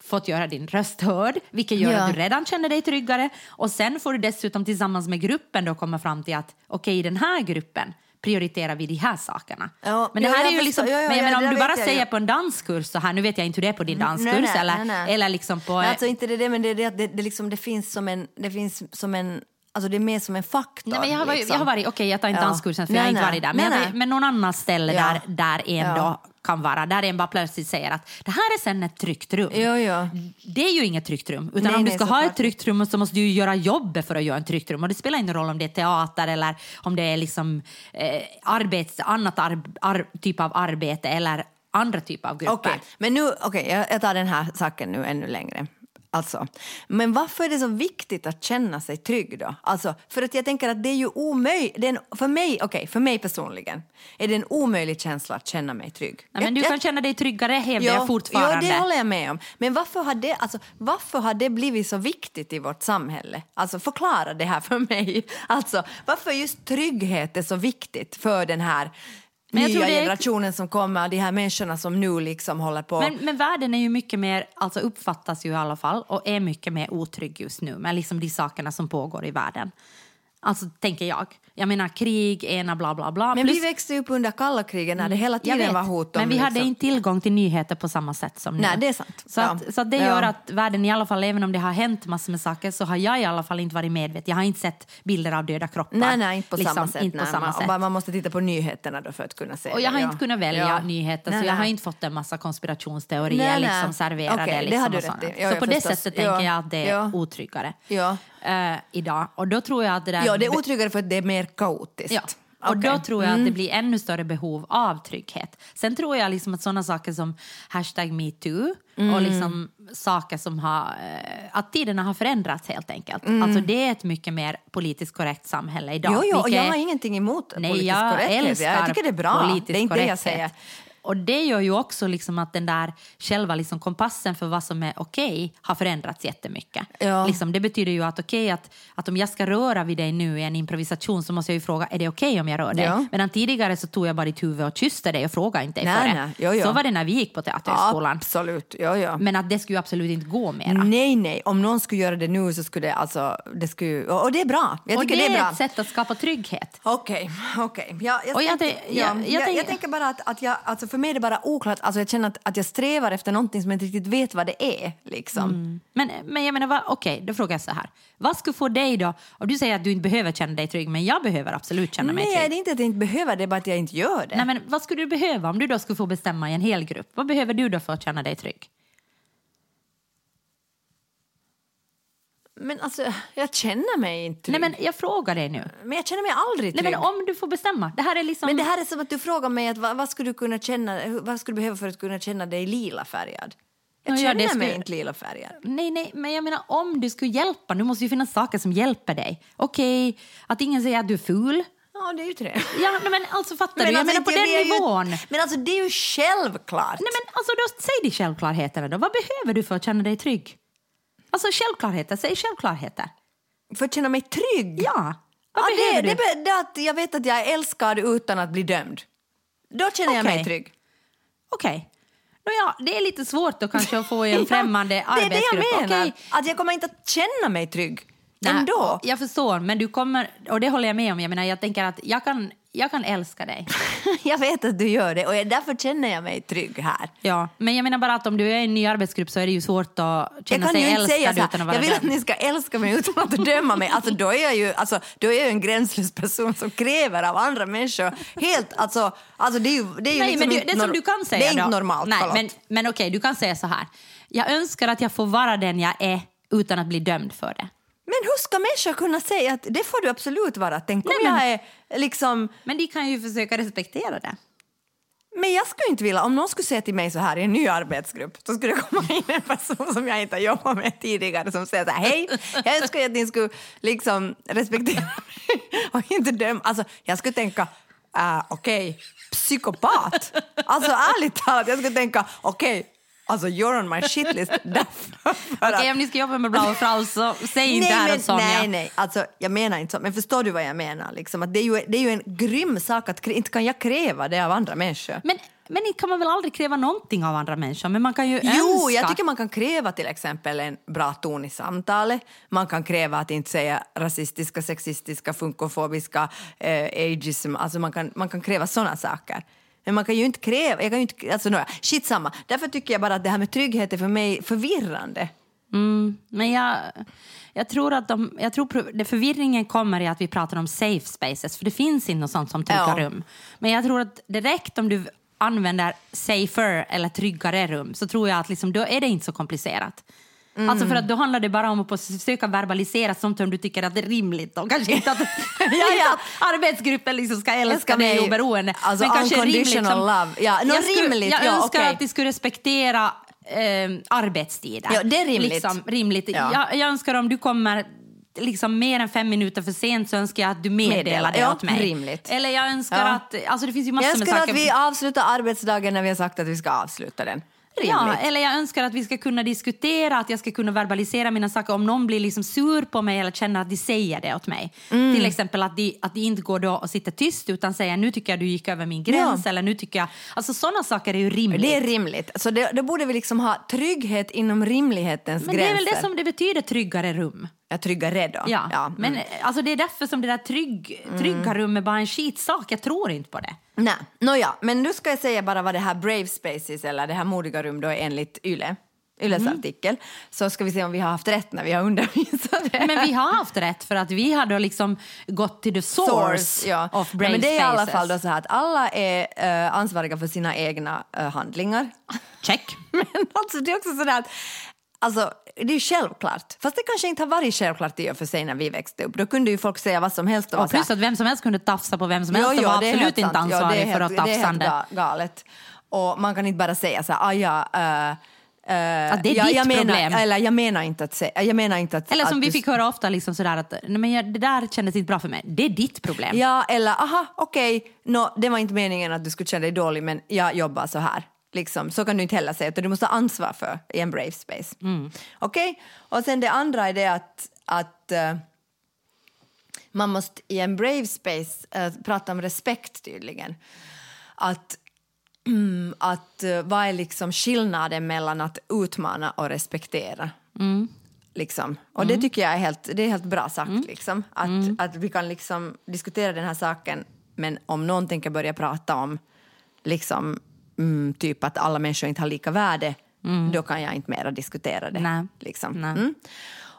S4: fått göra din röst hörd, vilket gör
S3: Mm.
S4: Att du redan känner dig tryggare. Och sen får du dessutom tillsammans med gruppen då komma fram till att okej, i den här gruppen prioriterar vi de här sakerna.
S3: Ja,
S4: men det
S3: ja,
S4: här
S3: jag
S4: är ju liksom,
S3: Ja, ja,
S4: men,
S3: ja,
S4: men om du bara säger på en danskurs så här, nu vet jag inte hur det är på din danskurs
S3: Nej, nej,
S4: eller,
S3: nej, nej.
S4: eller liksom på...
S3: Nej, alltså inte det, det men det det det, det, liksom, det finns som en... Det finns som en alltså det är mer som en faktor.
S4: Nej, men jag, har varit,
S3: liksom.
S4: jag har varit, okej jag tar inte
S3: Ja.
S4: danskursen för
S3: Nej,
S4: jag har inte varit där, men,
S3: Nej, nej.
S4: vet- men någon annan ställe
S3: Ja.
S4: där, där en
S3: Ja.
S4: då kan vara, där en bara plötsligt säger att det här är sen ett tryggt rum.
S3: Jo, jo.
S4: Det är ju inget tryggt rum, utan
S3: Nej,
S4: om du
S3: nej,
S4: ska ha
S3: såklart.
S4: ett tryggt rum så måste du göra jobbet för att göra ett tryggt rum. Och det spelar ingen roll om det är teater eller om det är liksom eh, arbets, annat ar, ar, typ av arbete eller andra typer av grupper.
S3: Okej, men nu, okej, jag, jag tar den här saken nu ännu längre. Alltså, men varför är det så viktigt att känna sig trygg då? Alltså, för att jag tänker att det är ju omöjligt, för mig, okej, för mig personligen är det en omöjlig känsla att känna mig trygg.
S4: Nej, men du
S3: Jag-
S4: kan känna dig tryggare hävdar jag fortfarande.
S3: Ja, det håller jag med om. Men varför har, det, alltså, varför har det blivit så viktigt i vårt samhälle? Alltså förklara det här för mig. [laughs] Alltså, varför just trygghet är så viktigt för den här
S4: Men
S3: nya
S4: det
S3: generationen som kommer, de här människorna som nu liksom håller på...
S4: Men, men världen är ju mycket mer, alltså uppfattas ju i alla fall, och är mycket mer otrygg just nu med liksom de sakerna som pågår i världen. Alltså, tänker jag. Jag menar krig, ena bla bla bla.
S3: Men
S4: Plus-
S3: vi växte upp under kalla kriget när det hela
S4: Jag
S3: tiden
S4: vet,
S3: var hot om...
S4: men vi hade
S3: liksom-
S4: inte tillgång till nyheter på samma sätt som nu.
S3: Nej, det är sant.
S4: Så,
S3: Ja.
S4: att, så att det
S3: Ja.
S4: gör att världen i alla fall, även om det har hänt massor med saker, så har jag i alla fall inte varit medveten. Jag har inte sett bilder av döda kroppar.
S3: Nej, nej, inte på
S4: Liksom,
S3: samma sätt.
S4: Inte på
S3: nej.
S4: samma
S3: man,
S4: sätt.
S3: Man måste titta på nyheterna då för att kunna se
S4: Och jag
S3: det,
S4: har
S3: ja.
S4: inte kunnat välja
S3: Ja.
S4: nyheter,
S3: Nej,
S4: så jag har inte fått en massa konspirationsteorier
S3: Nej, nej.
S4: liksom serverade.
S3: Det
S4: liksom,
S3: har du rätt i.
S4: Så på det sättet tänker jag att det är otryggare eh, idag. Och då tror jag att det där...
S3: Ja, det är otryggare för att det är mer kaotiskt.
S4: Ja. Och
S3: Okej.
S4: då tror jag att det blir ännu större behov av trygghet. Sen tror jag liksom att sådana saker som hashtag metoo och liksom saker som har... Eh, att tiderna har förändrats helt enkelt. Alltså det är ett mycket mer politiskt korrekt samhälle idag.
S3: Jo, jo, och jag har ingenting emot
S4: Nej,
S3: politisk
S4: jag
S3: korrekthet. Jag tycker det är bra. Det är inte det jag säger.
S4: Och det gör ju också liksom att den där själva liksom kompassen för vad som är okej har förändrats jättemycket.
S3: Ja.
S4: Liksom, det betyder ju att okej att, att om jag ska röra vid dig nu i en improvisation så måste jag ju fråga är det okej om jag rör dig?
S3: Ja.
S4: Medan tidigare så tog jag bara ditt huvud och kysste dig och frågade inte dig
S3: Nej,
S4: för det.
S3: nej. Jo, jo.
S4: Så var det när vi gick på Teaterhögskolan.
S3: Absolut, ja, ja.
S4: Men att det skulle ju absolut inte gå mera.
S3: Nej, nej. Om någon skulle göra det nu så skulle det alltså... Det skulle, och och det är bra. Jag
S4: och
S3: tycker
S4: det
S3: det är bra.
S4: ett sätt att skapa trygghet.
S3: Okej, okej. Ja, jag,
S4: Och jag jag- jag tänker
S3: bara att, att jag, alltså för mig är det bara oklart. Alltså jag känner att, att jag strävar efter någonting som jag inte riktigt vet vad det är. Liksom.
S4: Men, men jag menar, okej, då frågar jag så här. Vad skulle få dig då, och du säger att du inte behöver känna dig trygg, men jag behöver absolut känna mig
S3: Nej,
S4: trygg.
S3: det är inte att jag inte behöver det, är bara att jag inte gör det.
S4: Nej, men vad skulle du behöva om du då skulle få bestämma i en hel grupp? Vad behöver du då för att känna dig trygg?
S3: Men alltså, jag känner mig inte trygg.
S4: Nej, men jag frågar dig nu.
S3: Men jag känner mig aldrig
S4: Nej,
S3: trygg.
S4: men om du får bestämma. Det här är liksom...
S3: Men det här är som att du frågar mig att vad, vad skulle du kunna känna, vad skulle du behöva för att kunna känna dig lila färgad? Jag
S4: Ja, ja,
S3: känner
S4: det skulle-
S3: mig inte lila färgad.
S4: Nej, nej, men jag menar om du skulle hjälpa, nu måste ju finnas saker som hjälper dig. Okej, att ingen säger att du är ful.
S3: Ja, det är ju det.
S4: Ja, nej, men alltså fattar du? Jag
S3: alltså,
S4: menar på den
S3: är ju-
S4: nivån.
S3: Men alltså det är ju självklart.
S4: Nej, men alltså då säg de självklarheterna då. Vad behöver du för att känna dig trygg? Alltså självklarheter, säg självklarheter.
S3: För att känna mig trygg?
S4: Ja, vad
S3: Ja,
S4: behöver
S3: det,
S4: du?
S3: det, det, att jag vet att jag är älskad utan att bli dömd. Då känner jag mig trygg.
S4: Okej. Nåja, det är lite svårt då kanske att få en [laughs] främmande
S3: det är det
S4: arbetsgrupp.
S3: jag menar.
S4: Okej.
S3: Att jag kommer inte att känna mig trygg.
S4: Nej,
S3: Ändå.
S4: Jag förstår, men du kommer, och det håller jag med om. Jag menar, jag tänker att jag kan, jag kan älska dig. [laughs]
S3: jag vet att du gör det och därför känner jag mig trygg här.
S4: Ja, men jag menar bara att om du är i en ny arbetsgrupp så är det ju svårt att
S3: Jag
S4: känna
S3: kan
S4: sig
S3: ju inte säga
S4: älskad
S3: så
S4: utan att
S3: här,
S4: vara
S3: jag vill att ni ska älska mig utan att döma mig. Alltså, då, är jag ju, alltså, då är jag en gränslös person som kräver av andra människor helt... Alltså, alltså det är ju, det är ju
S4: Nej,
S3: liksom
S4: men du, det som du kan säga
S3: Det är inte normalt,
S4: Nej, men, men okej, du kan säga så här. Jag önskar att jag får vara den jag är utan att bli dömd för det.
S3: Men hur ska människor kunna säga att det får du absolut vara? Tänk om
S4: Nej, men-
S3: jag är liksom...
S4: Men de kan ju försöka respektera det.
S3: Men jag skulle inte vilja, om någon skulle säga till mig så här i en ny arbetsgrupp, så skulle det komma in en person som jag inte har jobbat med tidigare som säger så här, hej, jag önskar att ni skulle liksom respektera mig och inte döma. Alltså, jag skulle tänka, uh, okej, psykopat. Alltså ärligt talat, jag skulle tänka, okej, alltså you're on my shitlist. [laughs]
S4: Okej,
S3: att-
S4: om ni ska jobba med Blau Frals så säg inte det här
S3: men,
S4: åt Sonja.
S3: nej, nej, alltså, jag menar inte så. Men förstår du vad jag menar? Liksom, att det, är ju, det är ju en grym sak att inte kan jag kräva det av andra människor.
S4: Men, men inte kan man väl aldrig kräva någonting av andra människor? Men man kan ju
S3: Jo,
S4: önska.
S3: jag tycker man kan kräva till exempel en bra ton i samtalet. Man kan kräva att inte säga rasistiska, sexistiska, funkofobiska, eh, ageism. Alltså man kan, man kan kräva såna saker. Men man kan ju inte kräva... Jag kan ju inte, alltså, nåja, shit samma. Därför tycker jag bara att det här med trygghet är för mig förvirrande.
S4: Men jag, jag tror att de, jag tror det förvirringen kommer i att vi pratar om safe spaces, för det finns inte något sånt som trygga
S3: Ja.
S4: rum. Men jag tror att direkt om du använder safer eller tryggare rum så tror jag att liksom, då är det inte så komplicerat.
S3: Mm.
S4: Alltså för att då handlar det bara om att försöka verbalisera sånt som du tycker att det är rimligt och kanske inte att, [laughs] [laughs] inte att arbetsgruppen liksom ska älska
S3: Älska
S4: dig oberoende.
S3: alltså
S4: men kanske rimligt som-
S3: love. Ja,
S4: jag skulle,
S3: rimligt,
S4: jag
S3: ja,
S4: önskar
S3: okej.
S4: att de skulle respektera eh, arbetstider.
S3: Ja, det är rimligt.
S4: Liksom, rimligt.
S3: Ja.
S4: Jag, jag önskar om du kommer liksom mer än fem minuter för sent så önskar jag att du meddelar
S3: Meddela.
S4: det
S3: Ja,
S4: åt mig.
S3: rimligt.
S4: Eller jag önskar
S3: Ja.
S4: att... Alltså det finns ju massor
S3: Jag
S4: med
S3: önskar
S4: saker.
S3: att vi avslutar arbetsdagen när vi har sagt att vi ska avsluta den.
S4: Ja,
S3: Rimligt.
S4: eller jag önskar att vi ska kunna diskutera, att jag ska kunna verbalisera mina saker. Om någon blir liksom sur på mig eller känner att de säger det åt mig.
S3: Mm.
S4: Till exempel att de, att de inte går då och sitter tyst utan säger nu tycker jag du gick över min gräns.
S3: Ja.
S4: Eller nu tycker jag... Alltså sådana saker är ju rimligt.
S3: Det är rimligt. Så det, då borde vi liksom ha trygghet inom rimlighetens
S4: Men det
S3: gränser.
S4: är väl det som det betyder tryggare rum.
S3: Jag tryggare då.
S4: Ja,
S3: ja.
S4: men
S3: mm.
S4: alltså det är därför som det där trygg, trygga rum är bara en skitsak. Jag tror inte på det.
S3: Nej, nåja, men nu ska jag säga bara vad det här Brave Spaces eller det här modiga rum då är enligt Yle. Yles
S4: Mm.
S3: artikel. Så ska vi se om vi har haft rätt när vi har undervisat det.
S4: Men vi har haft rätt för att vi har då liksom gått till the source,
S3: ja.
S4: of
S3: Ja,
S4: brave
S3: men det är i alla fall då så här att alla är eh, ansvariga för sina egna eh, handlingar.
S4: Check. [laughs]
S3: Men alltså, det är också sådär att Alltså, det är ju självklart. Fast det kanske inte har varit självklart i och för sig när vi växte upp. Då kunde ju folk säga vad som helst. Och,
S4: Och plus att vem som helst kunde tafsa på vem som
S3: Jo,
S4: helst och
S3: jo,
S4: var
S3: det är
S4: absolut
S3: helt
S4: inte ansvarig
S3: det är
S4: för
S3: helt-
S4: att
S3: Det är helt
S4: tafsande.
S3: ga- galet. Och man kan inte bara säga så här, ah, ja, eh, eh,
S4: Att det är
S3: ja,
S4: ditt
S3: jag menar,
S4: problem.
S3: Eller jag menar inte att säga, jag menar inte att...
S4: Eller som
S3: att
S4: vi fick höra ofta, liksom sådär att nej, men jag, det där kändes inte bra för mig. Det är ditt problem.
S3: Ja, eller aha, okej, nå, det var inte meningen att du skulle känna dig dålig men jag jobbar så här. Liksom, så kan du inte heller säga, utan du måste ha ansvar för i en brave space.
S4: Mm.
S3: Okej? Och sen det andra är det att, att eh, man måste i en brave space eh, prata om respekt tydligen. Att, mm, [clears throat] att eh, vad är liksom skillnaden mellan att utmana och respektera? Liksom. Och det tycker jag är helt, det är helt bra sagt. Liksom. Att, att vi kan liksom diskutera den här saken men om någon tänker börja prata om liksom, mm, typ att alla människor inte har lika värde då kan jag inte mera diskutera det.
S4: Nej.
S3: Liksom.
S4: Nej.
S3: Mm.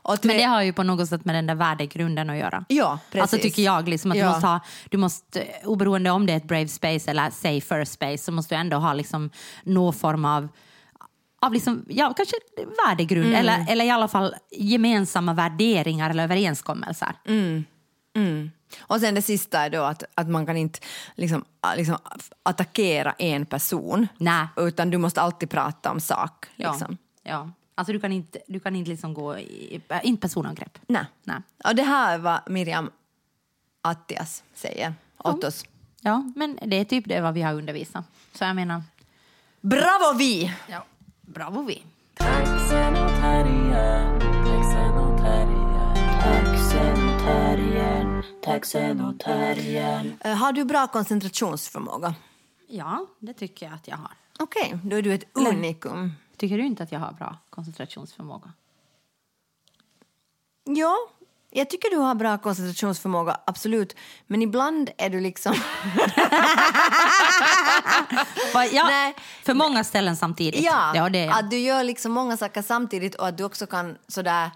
S3: Tre-
S4: Men det har ju på något sätt med den där värdegrunden att göra.
S3: Ja, precis.
S4: Alltså tycker jag liksom att
S3: Ja.
S4: du måste ha, du måste, oberoende om det är ett brave space eller safer space så måste du ändå ha liksom någon form av av liksom, ja, kanske värdegrund
S3: Mm.
S4: eller, eller i alla fall gemensamma värderingar eller överenskommelser.
S3: Mm. Och sen det sista är då att, att man kan inte liksom, liksom attackera en person.
S4: Nej.
S3: Utan du måste alltid prata om sak.
S4: Ja.
S3: Liksom.
S4: ja. Alltså du kan inte, du kan inte liksom gå i, äh, inte personangrepp.
S3: Nej.
S4: Nej.
S3: Och det här är vad Miriam Attias säger åt oss.
S4: Ja, men det är typ det vad vi har undervisat. Så jag menar,
S3: Bravo vi!
S4: ja, bravo vi.
S1: Taxen och terriern.
S3: Eh, Har du bra koncentrationsförmåga?
S4: Ja, det tycker jag att jag har.
S3: Okej, då är du ett unikum.
S4: Tycker du inte att jag har bra koncentrationsförmåga?
S3: Ja, jag tycker du har bra koncentrationsförmåga, absolut. Men ibland är du liksom... [laughs]
S4: Ja,
S3: Nej.
S4: för många ställen samtidigt.
S3: Ja,
S4: det är jag.
S3: att du gör liksom många saker samtidigt och att du också kan sådär...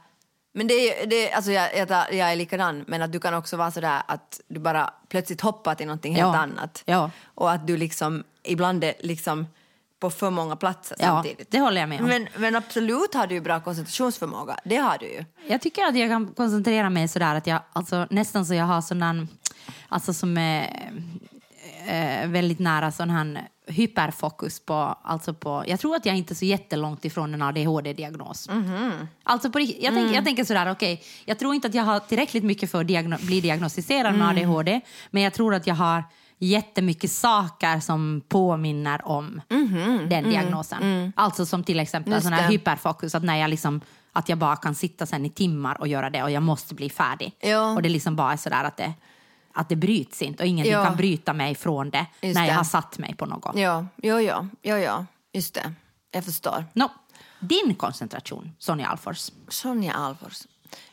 S3: Men det är, det, alltså jag, jag, jag är likadan, men att du kan också vara sådär att du bara plötsligt hoppar till någonting helt
S4: Ja.
S3: annat.
S4: Ja.
S3: Och att du liksom ibland är liksom på för många platser
S4: Ja,
S3: samtidigt.
S4: det håller jag med om.
S3: Men, men absolut har du ju bra koncentrationsförmåga, det har du ju.
S4: Jag tycker att jag kan koncentrera mig sådär att jag, alltså nästan så jag har sån alltså som är eh, väldigt nära sån här hyperfokus på, alltså på, jag tror att jag inte är så jättelångt ifrån en ADHD-diagnos. Alltså på, jag, tänk, jag tänker sådär, okej, jag tror inte att jag har tillräckligt mycket för att diagno- bli diagnostiserad med ADHD, men jag tror att jag har jättemycket saker som påminner om den diagnosen. Alltså som till exempel sån här hyperfokus, att när jag liksom att jag bara kan sitta sen i timmar och göra det och jag måste bli färdig.
S3: Ja.
S4: Och det liksom bara är sådär att det, att det bryts inte och ingenting
S3: Ja.
S4: kan bryta mig från det
S3: Just
S4: när jag
S3: det.
S4: har satt mig på något.
S3: Ja, ja, ja, ja, ja. just det. Jag förstår.
S4: Nå, din koncentration, Sonja Alfors.
S3: Sonja Alfors.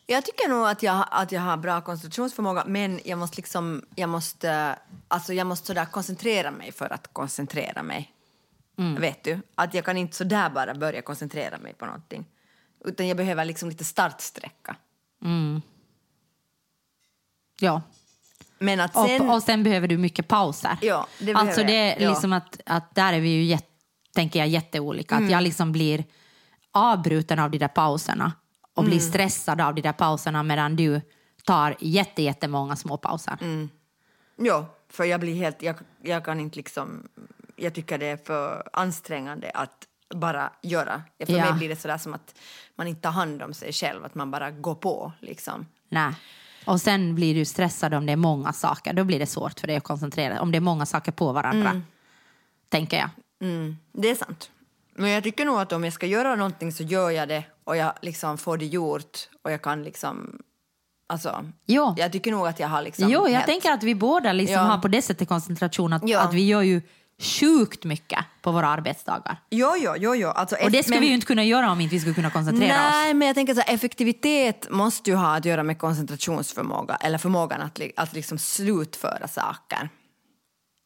S3: Jag tycker nog att jag, att jag har bra koncentrationsförmåga men jag måste, liksom, jag måste, alltså jag måste sådär koncentrera mig för att koncentrera mig. Vet du? Att jag kan inte sådär bara börja koncentrera mig på någonting. Utan jag behöver liksom lite startsträcka.
S4: Ja.
S3: Men att sen...
S4: Och, och sen behöver du mycket pauser.
S3: Ja, det
S4: alltså det
S3: jag.
S4: är
S3: Ja.
S4: liksom att, att där är vi ju, jätte, tänker jag, jätteolika. Att jag liksom blir avbruten av de där pauserna och blir stressad av de där pauserna medan du tar jätte, jättemånga små pauser.
S3: Ja, för jag blir helt... Jag, jag kan inte liksom... Jag tycker det är för ansträngande att, bara göra. För
S4: Ja.
S3: mig blir det sådär som att man inte tar hand om sig själv, att man bara går på liksom.
S4: Nej. Och sen blir du stressad om det är många saker. Då blir det svårt för dig att koncentrera dig. Om det är många saker på varandra. Tänker jag.
S3: Mm, det är sant. Men jag tycker nog att om jag ska göra någonting så gör jag det och jag liksom får det gjort och jag kan liksom... Alltså,
S4: Jo.
S3: jag tycker nog att jag har liksom...
S4: Jo, jag
S3: helt-
S4: tänker att vi båda liksom
S3: Ja.
S4: har på det sättet koncentration. Att,
S3: Ja.
S4: att vi gör ju sjukt mycket på våra arbetsdagar.
S3: Jo, jo, jo, jo. Alltså,
S4: Och det skulle
S3: men-
S4: vi ju inte kunna göra om inte vi skulle kunna koncentrera oss.
S3: Nej, men jag tänker så här, effektivitet måste ju ha att göra med koncentrationsförmåga eller förmågan att, att liksom slutföra saker.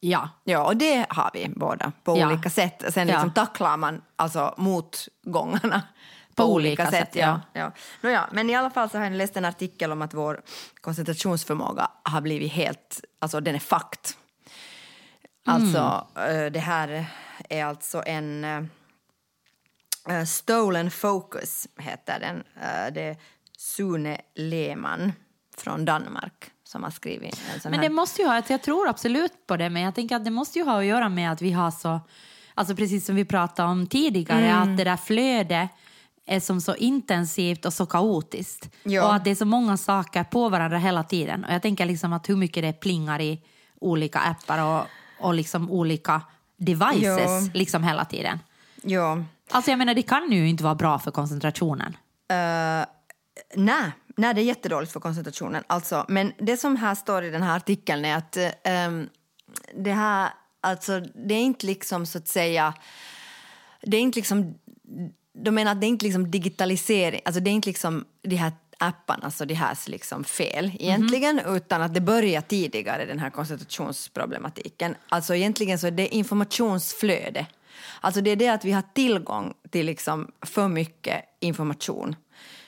S4: Ja.
S3: Ja, och det har vi båda på
S4: Ja.
S3: olika sätt. Sen
S4: Ja.
S3: liksom tacklar man alltså motgångarna [laughs] på,
S4: På
S3: olika,
S4: olika
S3: sätt.
S4: sätt,
S3: ja. Ja. Nåja, men i alla fall så har jag läst en artikel om att vår koncentrationsförmåga har blivit helt, alltså den är fakt. Alltså eh, det här är alltså en eh, Stolen Focus heter den. Eh, det är Sune Lehmann från Danmark som har skrivit en sån
S4: Men
S3: här.
S4: det måste ju ha, jag tror absolut på det, men jag tänker att det måste ju ha att göra med att vi har så, alltså precis som vi pratade om tidigare,
S3: Mm.
S4: att det där flödet är som så intensivt och så kaotiskt.
S3: Ja.
S4: Och att det är så många saker på varandra hela tiden. Och jag tänker liksom att hur mycket det plingar i olika appar och, och liksom olika devices liksom hela tiden.
S3: Ja.
S4: Alltså jag menar, det kan ju inte vara bra för koncentrationen.
S3: Uh, nej, nej, det är jättedåligt för koncentrationen. Alltså, men det som här står i den här artikeln är att ehm, det här, alltså det är inte liksom så att säga, det är inte liksom, de menar att det är inte liksom digitalisering, alltså det är inte liksom de här apparna, så de här liksom fel egentligen, utan att det börjar tidigare den här koncentrationsproblematiken. Alltså egentligen så är det informationsflöde. Alltså det är det att vi har tillgång till liksom för mycket information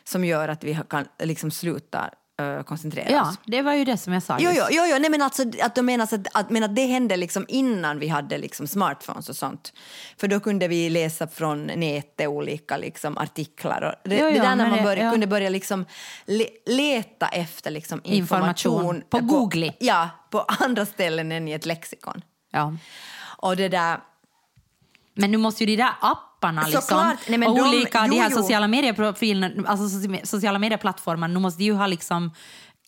S3: som gör att vi kan liksom sluta eh, koncentrera
S4: Ja,
S3: oss.
S4: det var ju det som jag sa
S3: Jo, jo, jo, jo. Nej, men alltså, att de menar att, att, men att det hände liksom innan vi hade liksom smartphones och sånt. För då kunde vi läsa från nätet olika liksom artiklar. Och det,
S4: Jo,
S3: det
S4: jo,
S3: där när man
S4: det-
S3: bör,
S4: ja.
S3: kunde börja liksom le, leta efter liksom information.
S4: Information. På Google.
S3: Ja, på [laughs] andra ställen än i ett lexikon.
S4: Ja.
S3: Och det där...
S4: Men nu måste ju de där apparna liksom.
S3: Nej, men
S4: och
S3: de-
S4: olika
S3: jo,
S4: de här
S3: jo.
S4: sociala medieprofilerna, alltså soci- sociala medieplattformarna, nu måste ju ha liksom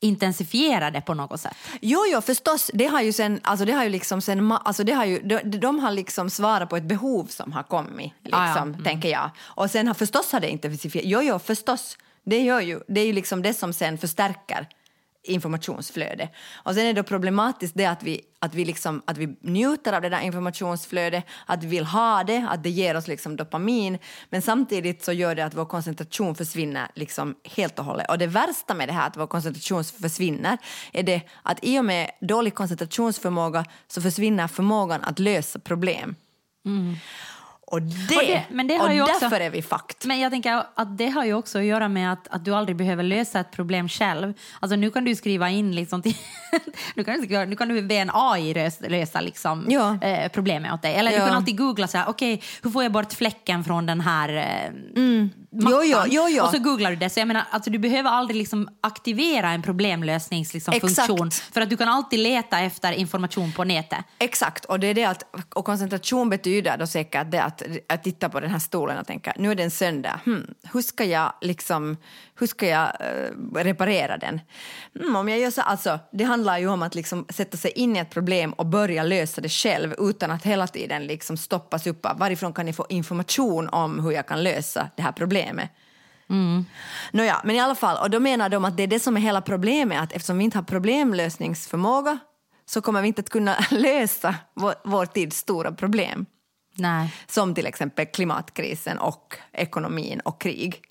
S4: intensifiera det på något sätt.
S3: Jo, jo, förstås. Det har ju sen, alltså det har ju liksom sen, alltså det har ju, de, de har liksom svarat på ett behov som har kommit, liksom,
S4: Ah, ja. Mm.
S3: tänker jag. Och sen har förstås har det intensifierat. Jo, jo, förstås. Det gör ju, det är ju liksom det som sen förstärker informationsflöde. Och sen är det problematiskt det att vi, att vi, liksom, att vi njuter av det där informationsflödet, att vi vill ha det, att det ger oss liksom dopamin, men samtidigt så gör det att vår koncentration försvinner liksom helt och hållet. Och det värsta med det här att vår koncentration försvinner är det att i och med dålig koncentrationsförmåga så försvinner förmågan att lösa problem. Mm. Och, det,
S4: Och det- men det har ju också-
S3: därför är vi fakt.
S4: Men jag tänker att det har ju också att göra med att, att du aldrig behöver lösa ett problem själv. Alltså nu kan du skriva in liksom till, [laughs] nu, kan du, skriva- nu kan du be en AI lösa, lösa liksom,
S3: Ja.
S4: eh, problemet åt dig. Eller
S3: Ja.
S4: du kan alltid googla så här, okej, hur får jag bort fläcken från den här eh, mattan?
S3: Jo, jo, jo, jo.
S4: Och så googlar du det. Så jag menar, alltså, du behöver aldrig liksom aktivera en problemlösningsfunktion liksom, för att du kan alltid leta efter information på nätet.
S3: Exakt, och det är det att och koncentration betyder då säkert det att, att titta på den här stolen och tänka nu är det en söndag, hmm, hur ska jag liksom, hur ska jag eh, reparera den? Hmm, om jag gör så, alltså, det handlar ju om att liksom sätta sig in i ett problem och börja lösa det själv utan att hela tiden liksom stoppas upp av varifrån kan jag få information om hur jag kan lösa det här problemet. Nåja, men i alla fall, och då menar de att det är det som är hela problemet, att eftersom vi inte har problemlösningsförmåga så kommer vi inte att kunna [laughs] lösa vår, vår tids stora problem.
S4: Nej.
S3: Som till exempel klimatkrisen och ekonomin och krig.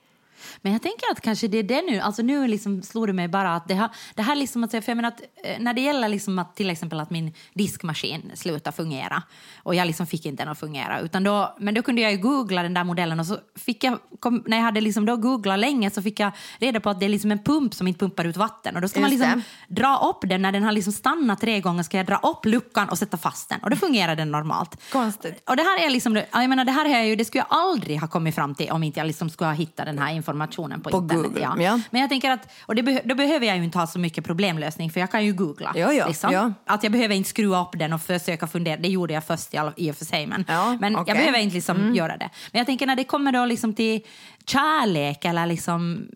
S4: Men jag tänker att kanske det är det nu, alltså nu liksom slår det mig bara att det, har, det här liksom att, för jag menar att eh, när det gäller liksom att till exempel att min diskmaskin slutar fungera och jag liksom fick inte den att fungera utan då, men då kunde jag ju googla den där modellen och så fick jag, kom, när jag hade liksom då googlat länge så fick jag reda på att det är liksom en pump som inte pumpar ut vatten och då ska man liksom dra upp den, när den har liksom stannat tre gånger ska jag dra upp luckan och sätta fast den och då fungerar den normalt.
S3: Konstigt.
S4: Och det här är liksom, jag menar det här är ju, det skulle jag aldrig ha kommit fram till om inte jag liksom skulle ha hittat den här informationen på,
S3: På
S4: internet.
S3: Google,
S4: ja.
S3: ja.
S4: Men jag tänker att, och det beh- då behöver jag ju inte ha så mycket problemlösning för jag kan ju googla.
S3: Ja, ja,
S4: liksom.
S3: ja.
S4: Att jag behöver inte skruva upp den och försöka fundera, det gjorde jag först i, all, i och för sig. Men, men.
S3: Mm.
S4: jag behöver inte liksom göra det. Men jag tänker när det kommer då liksom till kärlek eller liksom,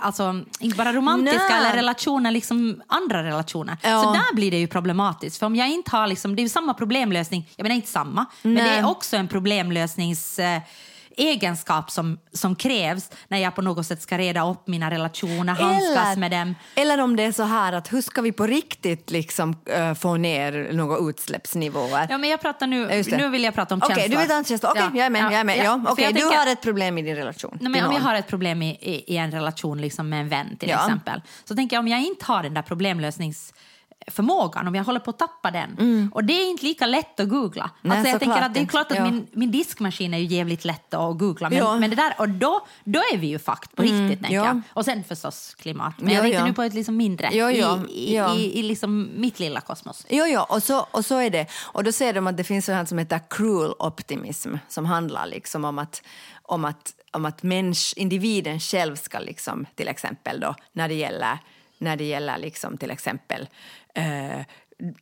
S4: alltså inte bara romantiska
S3: Nej.
S4: eller relationer, liksom andra relationer.
S3: Ja.
S4: Så där blir det ju problematiskt. För om jag inte har, liksom, det är ju samma problemlösning, jag menar inte samma, men
S3: Nej.
S4: det är också en problemlösnings... Eh, egenskap som, som krävs när jag på något sätt ska reda upp mina relationer, handskas med dem.
S3: eller om det är så här att hur ska vi på riktigt liksom äh, få ner några utsläppsnivåer?
S4: Ja, men jag pratar nu,
S3: Ja,
S4: nu vill jag prata om
S3: Okej,
S4: känslor.
S3: du vill ta känsla. Okej,
S4: Ja,
S3: jag är med.
S4: ja,
S3: jag är med. Ja,
S4: för
S3: okej,
S4: jag
S3: du
S4: tänker-
S3: har ett problem i din relation.
S4: Nej, men om jag har ett problem i, i, i en relation liksom med en vän till
S3: Ja.
S4: exempel, så tänker jag om jag inte har den där problemlösningsförmågan, om jag håller på att tappa den. Och det är inte lika lätt att googla.
S3: Mm. Nej,
S4: alltså jag tänker att det är klart att
S3: Ja.
S4: min, min diskmaskin är ju jävligt lätt att googla, men,
S3: Ja.
S4: men det där, och då, då är vi ju fakt på riktigt. tänker
S3: ja.
S4: jag. Och sen förstås klimat. Men
S3: Ja,
S4: jag tänkte nu på ett liksom mindre, i, i, i, i liksom mitt lilla kosmos.
S3: Jo, jo, och så, och så är det. Och då säger de att det finns sånt som heter cruel optimism som handlar liksom om att, om att, om att människ, individen själv ska liksom, till exempel då, när det gäller, när det gäller liksom till exempel eh,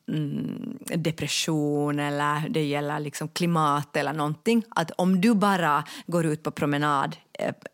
S3: mm, depression eller det gäller liksom klimat eller någonting. Att om du bara går ut på promenad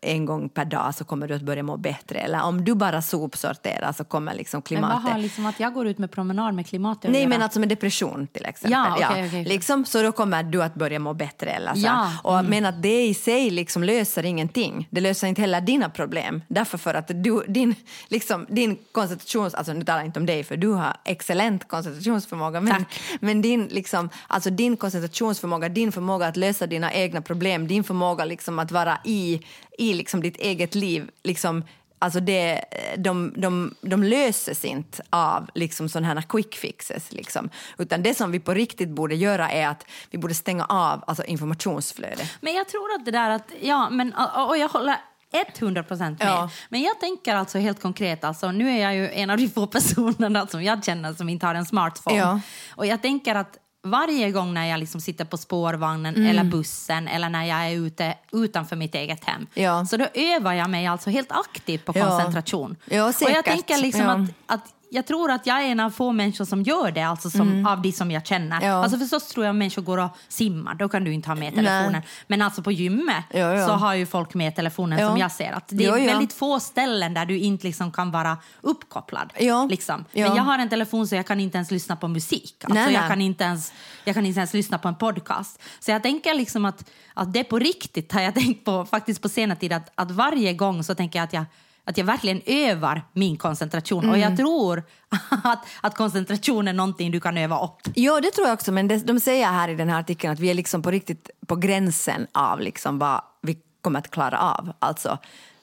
S3: en gång per dag så kommer du att börja må bättre. Eller om du bara sopsorterar så kommer liksom
S4: Men
S3: klimatet...
S4: vad har liksom att jag går ut med promenad med klimatet
S3: Nej, men alltså med depression till exempel.
S4: Ja, okej, okej.
S3: Liksom, så då kommer du att börja må bättre. Eller så.
S4: Ja,
S3: Och, Men att det i sig liksom löser ingenting. Det löser inte heller dina problem. Därför för att du, din, liksom, din koncentrations... Alltså nu talar jag inte om dig för du har excellent koncentrationsförmåga. Men,
S4: Tack.
S3: men din, liksom, alltså din koncentrationsförmåga, din förmåga att lösa dina egna problem, din förmåga liksom att vara i, i liksom ditt eget liv, liksom, Alltså det, de, de, de löses inte av liksom sådana här quick fixes. Liksom. Utan det som vi på riktigt borde göra är att vi borde stänga av alltså informationsflödet.
S4: Men jag tror att det där att, ja, men, och jag håller 100 procent med.
S3: Ja.
S4: Men jag tänker alltså helt konkret, alltså, nu är jag ju en av de få personerna som jag känner som inte har en smartphone.
S3: Ja.
S4: Och jag tänker att varje gång när jag liksom sitter på spårvagnen
S3: Mm.
S4: eller bussen eller när jag är ute utanför mitt eget hem,
S3: Ja.
S4: så då övar jag mig alltså helt aktivt på
S3: Ja.
S4: koncentration.
S3: Ja,
S4: och
S3: säkert.
S4: jag tänker liksom
S3: Ja.
S4: att, att jag tror att jag är en av få människor som gör det, alltså som, av de som jag känner.
S3: Mm. Ja.
S4: Alltså förstås tror jag människor går och simmar, då kan du inte ha med telefonen.
S3: Nej.
S4: Men alltså på gymmet
S3: Ja, ja.
S4: så har ju folk med telefonen som jag ser. Att det är väldigt få ställen där du inte liksom kan vara uppkopplad.
S3: Ja.
S4: Liksom. Men jag har en telefon så jag kan inte ens lyssna på musik. Alltså
S3: Nej,
S4: jag,
S3: nej.
S4: Kan inte ens, jag kan inte ens lyssna på en podcast. Så jag tänker liksom att, att det på riktigt har jag tänkt på faktiskt på senare tid att, att varje gång så tänker jag att jag att jag verkligen övar min koncentration. Och
S3: Mm.
S4: jag tror [laughs] att, att koncentration är någonting du kan öva upp.
S3: Ja, det tror jag också. Men det, de säger här i den här artikeln att vi är liksom på riktigt på gränsen av liksom vad vi kommer att klara av. Alltså,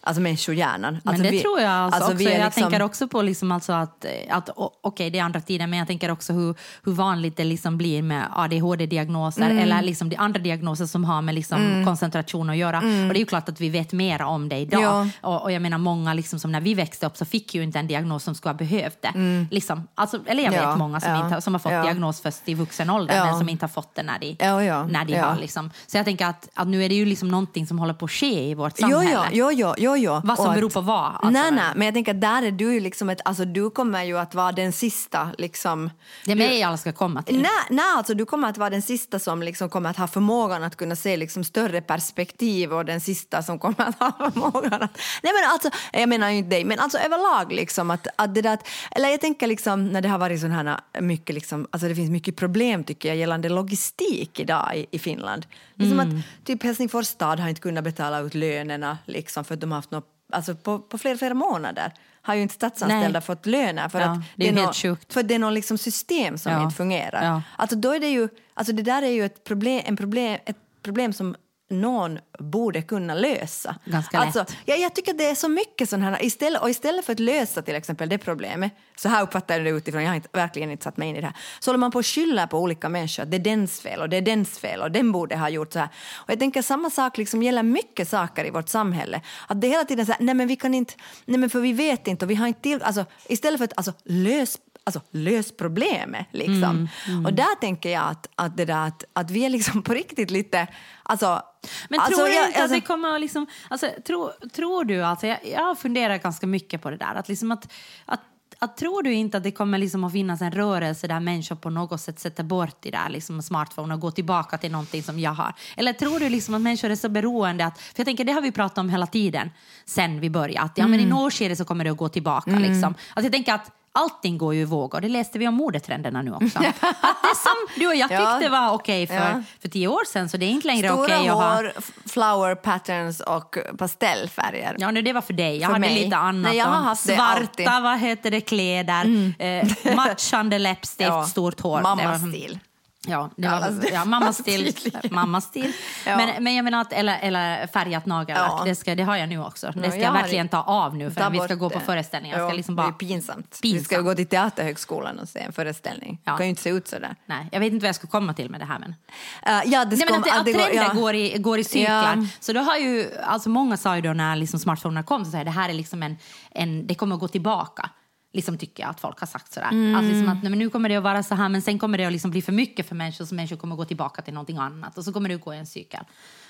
S3: alltså människohjärnan.
S4: Men
S3: Alltså
S4: det
S3: vi-
S4: tror jag alltså
S3: alltså
S4: också. Jag
S3: liksom-
S4: tänker också på liksom alltså att, att okej det är andra tider, men jag tänker också hur, hur vanligt det liksom blir med ADHD-diagnoser
S3: Mm.
S4: eller liksom de andra diagnoser som har med liksom koncentration att göra. Och det är ju klart att vi vet mer om det idag.
S3: Mm. Ja.
S4: Och, och jag menar många liksom som när vi växte upp så fick ju inte en diagnos som skulle ha behövt det. Liksom, alltså, eller jag vet
S3: Mm. Ja,
S4: många som,
S3: ja,
S4: inte, som har fått
S3: ja.
S4: diagnos först i vuxen ålder
S3: Ja.
S4: men som inte har fått det när de,
S3: Ja, ja,
S4: när de
S3: ja.
S4: har liksom. Så jag tänker att, att nu är det ju liksom någonting som håller på att ske i vårt samhälle.
S3: jo, jo, jo, jo.
S4: Vad som beror på vad. Alltså,
S3: nej, nej, men jag tänker att där är du ju liksom ett, alltså du kommer ju att vara den sista liksom.
S4: Det är mig alla ska komma till.
S3: Nej, nej, alltså du kommer att vara den sista som liksom kommer att ha förmågan att kunna se liksom större perspektiv och den sista som kommer att ha [laughs] förmågan att... Nej men alltså, jag menar ju inte dig, men alltså överlag liksom att, att det där... att- Eller jag tänker liksom när det har varit sån här mycket liksom, alltså det finns mycket problem tycker jag gällande logistik idag i, i Finland. Det är som att typ Helsingfors stad har inte kunnat betala ut lönerna liksom för att de har haft något, alltså på, på flera, flera månader har ju inte statsanställda
S4: Nej.
S3: fått löner för
S4: Ja,
S3: att
S4: det är
S3: nå-
S4: helt sjukt.
S3: för det är något liksom system som
S4: Ja.
S3: inte fungerar.
S4: Ja.
S3: Alltså då är det ju, alltså det där är ju ett problem, en problem, ett problem som någon borde kunna lösa.
S4: Ganska lätt.
S3: alltså, ja, Jag tycker det är så mycket sån här, istället, och istället för att lösa till exempel det problemet, så här uppfattar jag det utifrån, jag har inte, verkligen inte satt mig in i det här, så håller man på att skylla på olika människor, att det är dens fel och det är dens fel och den borde ha gjort så här. Och jag tänker samma sak liksom gäller mycket saker i vårt samhälle. Att det hela tiden så här, nej men vi kan inte, nej men för vi vet inte och vi har inte till, alltså istället för att alltså, lös Alltså lös problemet liksom. Och där tänker jag att, att, det där, att, att vi är liksom [laughs] på riktigt lite, Alltså,
S4: Men
S3: alltså,
S4: tror du
S3: jag-
S4: inte
S3: alltså-
S4: att det kommer att liksom... Alltså, tro, tror du, alltså, jag, jag har funderat ganska mycket på det där. Att liksom att, att, att, tror du inte att det kommer liksom att finnas en rörelse där människor på något sätt sätter bort det där liksom smartphone och går tillbaka till någonting som jag har? Eller tror du liksom att människor är så beroende att... För jag tänker, det har vi pratat om hela tiden sen vi började. Att, ja, men I
S3: Mm.
S4: något skede så kommer det att gå tillbaka. Liksom. Att jag tänker att allting går ju i vågor. Det läste vi om modetrenderna nu också. [laughs] att det som du och jag
S3: Ja.
S4: tyckte var okej för,
S3: Ja.
S4: för tio år sedan så det är inte längre
S3: Stora
S4: okej att ha...
S3: hår, f- flower patterns och pastellfärger.
S4: Ja, nu det var för dig. Jag
S3: För
S4: hade
S3: mig.
S4: lite annat.
S3: Nej, jag har haft
S4: Svarta.
S3: Mm.
S4: vad heter det, kläder, eh, matchande läppstift, [laughs]
S3: Ja,
S4: stort hår. Det var-
S3: Mammastil.
S4: Ja, det var,
S3: Alltså, [laughs]
S4: ja mammastil.
S3: tydligen.
S4: mammastil.
S3: Ja.
S4: Men, men jag menar att, eller, eller färgat nagellack,
S3: Ja.
S4: det, ska, det har jag nu också. Det ska
S3: jag
S4: jag verkligen ta av nu för vi ska gå på föreställningar. Jag ska liksom bara,
S3: Det är pinsamt.
S4: Pinsamt.
S3: Vi ska gå till Teaterhögskolan och se en föreställning.
S4: Ja.
S3: Det kan ju inte se ut sådär.
S4: nej, jag vet inte vad jag ska komma till med det här. Men.
S3: Uh, ja, det
S4: Nej,
S3: ska
S4: men att,
S3: att
S4: trender
S3: ja.
S4: går, i, går i cyklar. Så då har ju, alltså många sa ju då när liksom smartphonerna kom, så här, det här är liksom en, en, det kommer att gå tillbaka. Liksom tycker jag att folk har sagt sådär.
S3: Mm.
S4: Att liksom att, nej, men nu kommer det att vara så här, men sen kommer det att liksom bli för mycket för människor, så människor kommer att gå tillbaka till någonting annat. Och så kommer det att gå i en cykel.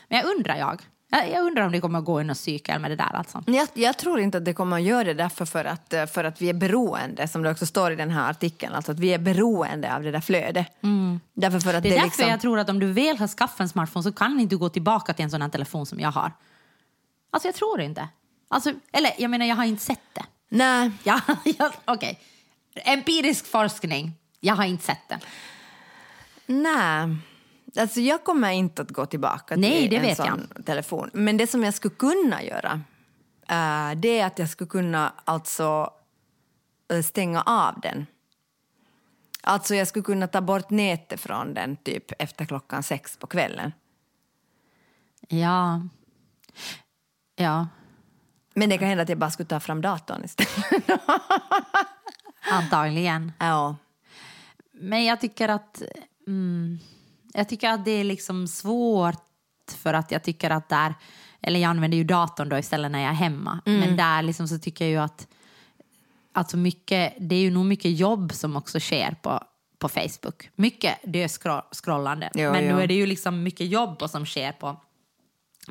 S4: Men jag undrar jag, jag, undrar om det kommer att gå i en cykel med det där alltså.
S3: Jag, jag tror inte att det kommer att göra det därför för att, eh, för att vi är beroende, som det också står i den här artikeln, alltså att vi är beroende av det där flödet. Därför för att
S4: Mm. Det
S3: det,
S4: är därför
S3: liksom...
S4: jag tror att om du väl har skaffat en smartphone så kan inte du gå tillbaka till en sån här telefon som jag har. Alltså jag tror inte. Alltså, eller jag menar, jag har inte sett det.
S3: Nej,
S4: Ja, [laughs] ja okej. Empirisk forskning. Jag har inte sett det.
S3: nej. Alltså jag kommer inte att gå tillbaka
S4: Nej,
S3: till
S4: det
S3: en sån telefon. Men det som jag skulle kunna göra, eh, det är att jag skulle kunna alltså eh, stänga av den. Alltså jag skulle kunna ta bort nätet från den typ efter klockan sex på kvällen.
S4: Ja. Ja,
S3: Men det kan hända att jag bara skulle ta fram datorn istället. [laughs]
S4: antagligen.
S3: ja.
S4: Men jag tycker att... Mm, jag tycker att det är liksom svårt för att jag tycker att där... Eller jag använder ju datorn då istället när jag är hemma. Men där liksom så tycker jag ju att... Alltså mycket, det är ju nog mycket jobb som också sker på, på Facebook. Mycket döskrollande.
S3: Jo,
S4: Men
S3: jo.
S4: nu är det ju liksom mycket jobb som sker på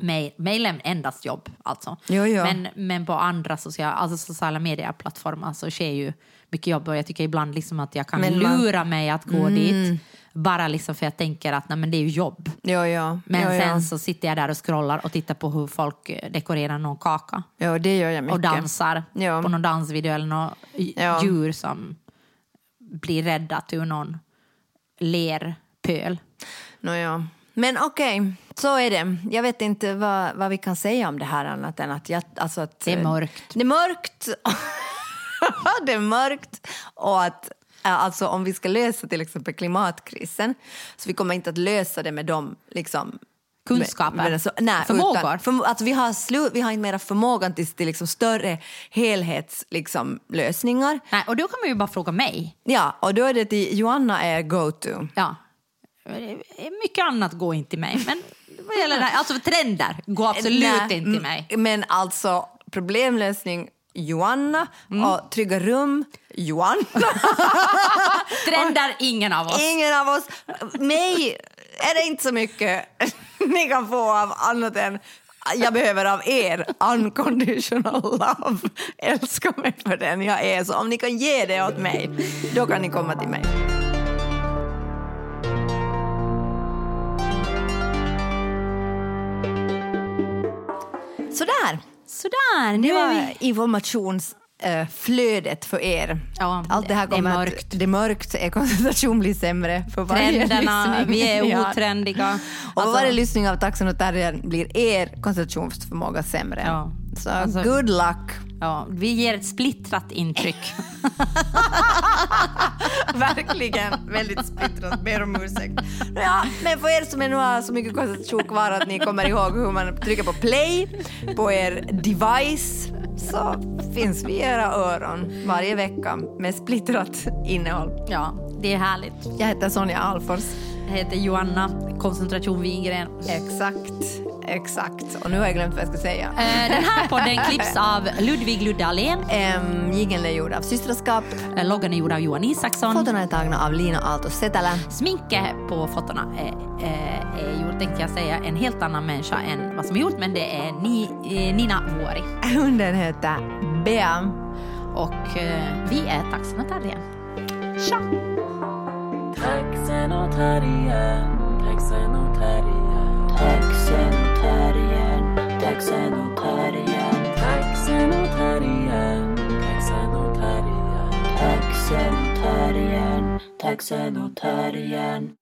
S4: Mail, mailen endast jobb alltså.
S3: Jo, jo.
S4: Men, men på andra sociala, alltså sociala medieplattformar så sker ju mycket jobb och jag tycker ibland liksom att jag kan
S3: Men man- Mm.
S4: lura mig att gå dit bara liksom för jag tänker att nej, men det är ju jobb.
S3: Jo, jo.
S4: Men
S3: jo,
S4: sen så sitter jag där och scrollar och tittar på hur folk eh, dekorerar någon kaka
S3: Jo, det gör jag mycket.
S4: och dansar
S3: Ja.
S4: på någon dansvideo eller något
S3: Ja.
S4: djur som blir räddat ur någon lerpöl.
S3: Nåja. Men okej, så är det. Jag vet inte vad, vad vi kan säga om det här annat än att... Jag, alltså att
S4: Det är mörkt.
S3: Det är mörkt. [laughs] det är mörkt. Och att eh, alltså, om vi ska lösa till exempel klimatkrisen så vi kommer inte att lösa det med de liksom,
S4: Kunskaper.
S3: med- med- så, nej,
S4: Förmågor.
S3: Utan, för, alltså, vi, har slu, vi har inte mera förmågan till, till liksom, större helhetslösningar. Liksom, lösningar.
S4: Nej, och då kan man ju bara fråga mig.
S3: ja, och då är det till Joanna är go-to.
S4: Ja. Mycket annat går inte till mig. Men vad gäller det här, alltså trender går absolut
S3: Nej,
S4: inte till
S3: m-
S4: mig.
S3: Men alltså problemlösning Joanna
S4: Mm.
S3: och trygga rum Joanna. [laughs]
S4: Trender ingen av oss.
S3: Ingen av oss. Mig är det inte så mycket [laughs] ni kan få av annat än jag behöver av er unconditional love. Älska mig för den jag är. Så om ni kan ge det åt mig, då kan ni komma till mig. Sådär.
S4: Sådär,
S3: Det
S4: nu är
S3: var
S4: vi...
S3: informationsflödet för er.
S4: Ja,
S3: Allt det här
S4: det är
S3: kommer
S4: mörkt.
S3: Att, det är mörkt, er koncentration blir sämre för varje
S4: Trenderna,
S3: lyssning
S4: vi är [laughs] otrendiga.
S3: Och
S4: Alltså-
S3: varje lyssning av Taxen och Terriern blir er koncentrationsförmåga sämre.
S4: Ja.
S3: Så
S4: Alltså-
S3: good luck.
S4: Ja, vi ger ett splittrat intryck. [laughs]
S3: Verkligen väldigt splittrat. Ber om ursäkt. Ja, men för er som nu har så mycket koncentration kvar att ni kommer ihåg hur man trycker på play på er device så finns vi i era öron varje vecka med splittrat innehåll.
S4: Ja, det är härligt.
S3: Jag heter Sonja Alfors.
S4: Jag heter Joanna Koncentration Wingren.
S3: Exakt. Exakt. Och nu har jag glömt vad jag ska säga.
S4: Eh, Den här podden [laughs] klipps av Ludvig Ludde Ahlén.
S3: Um, Jigeln är gjord av Systraskap.
S4: Eh, Loggan är gjord av Johan Isaksson.
S3: Fotona är tagna av Lina Aalto Setälä.
S4: Sminket på fotona är, är, är gjort, tänkte jag säga, en helt annan människa än vad som är gjort, men det är Ni, eh, Nina Vuori.
S3: Hunden heter Bea.
S4: Och eh, vi är Taxen och Terriern. Tja!
S1: Taxen och terriern, taxen och terriern.
S2: Taxen och terriern, taxen och terriern,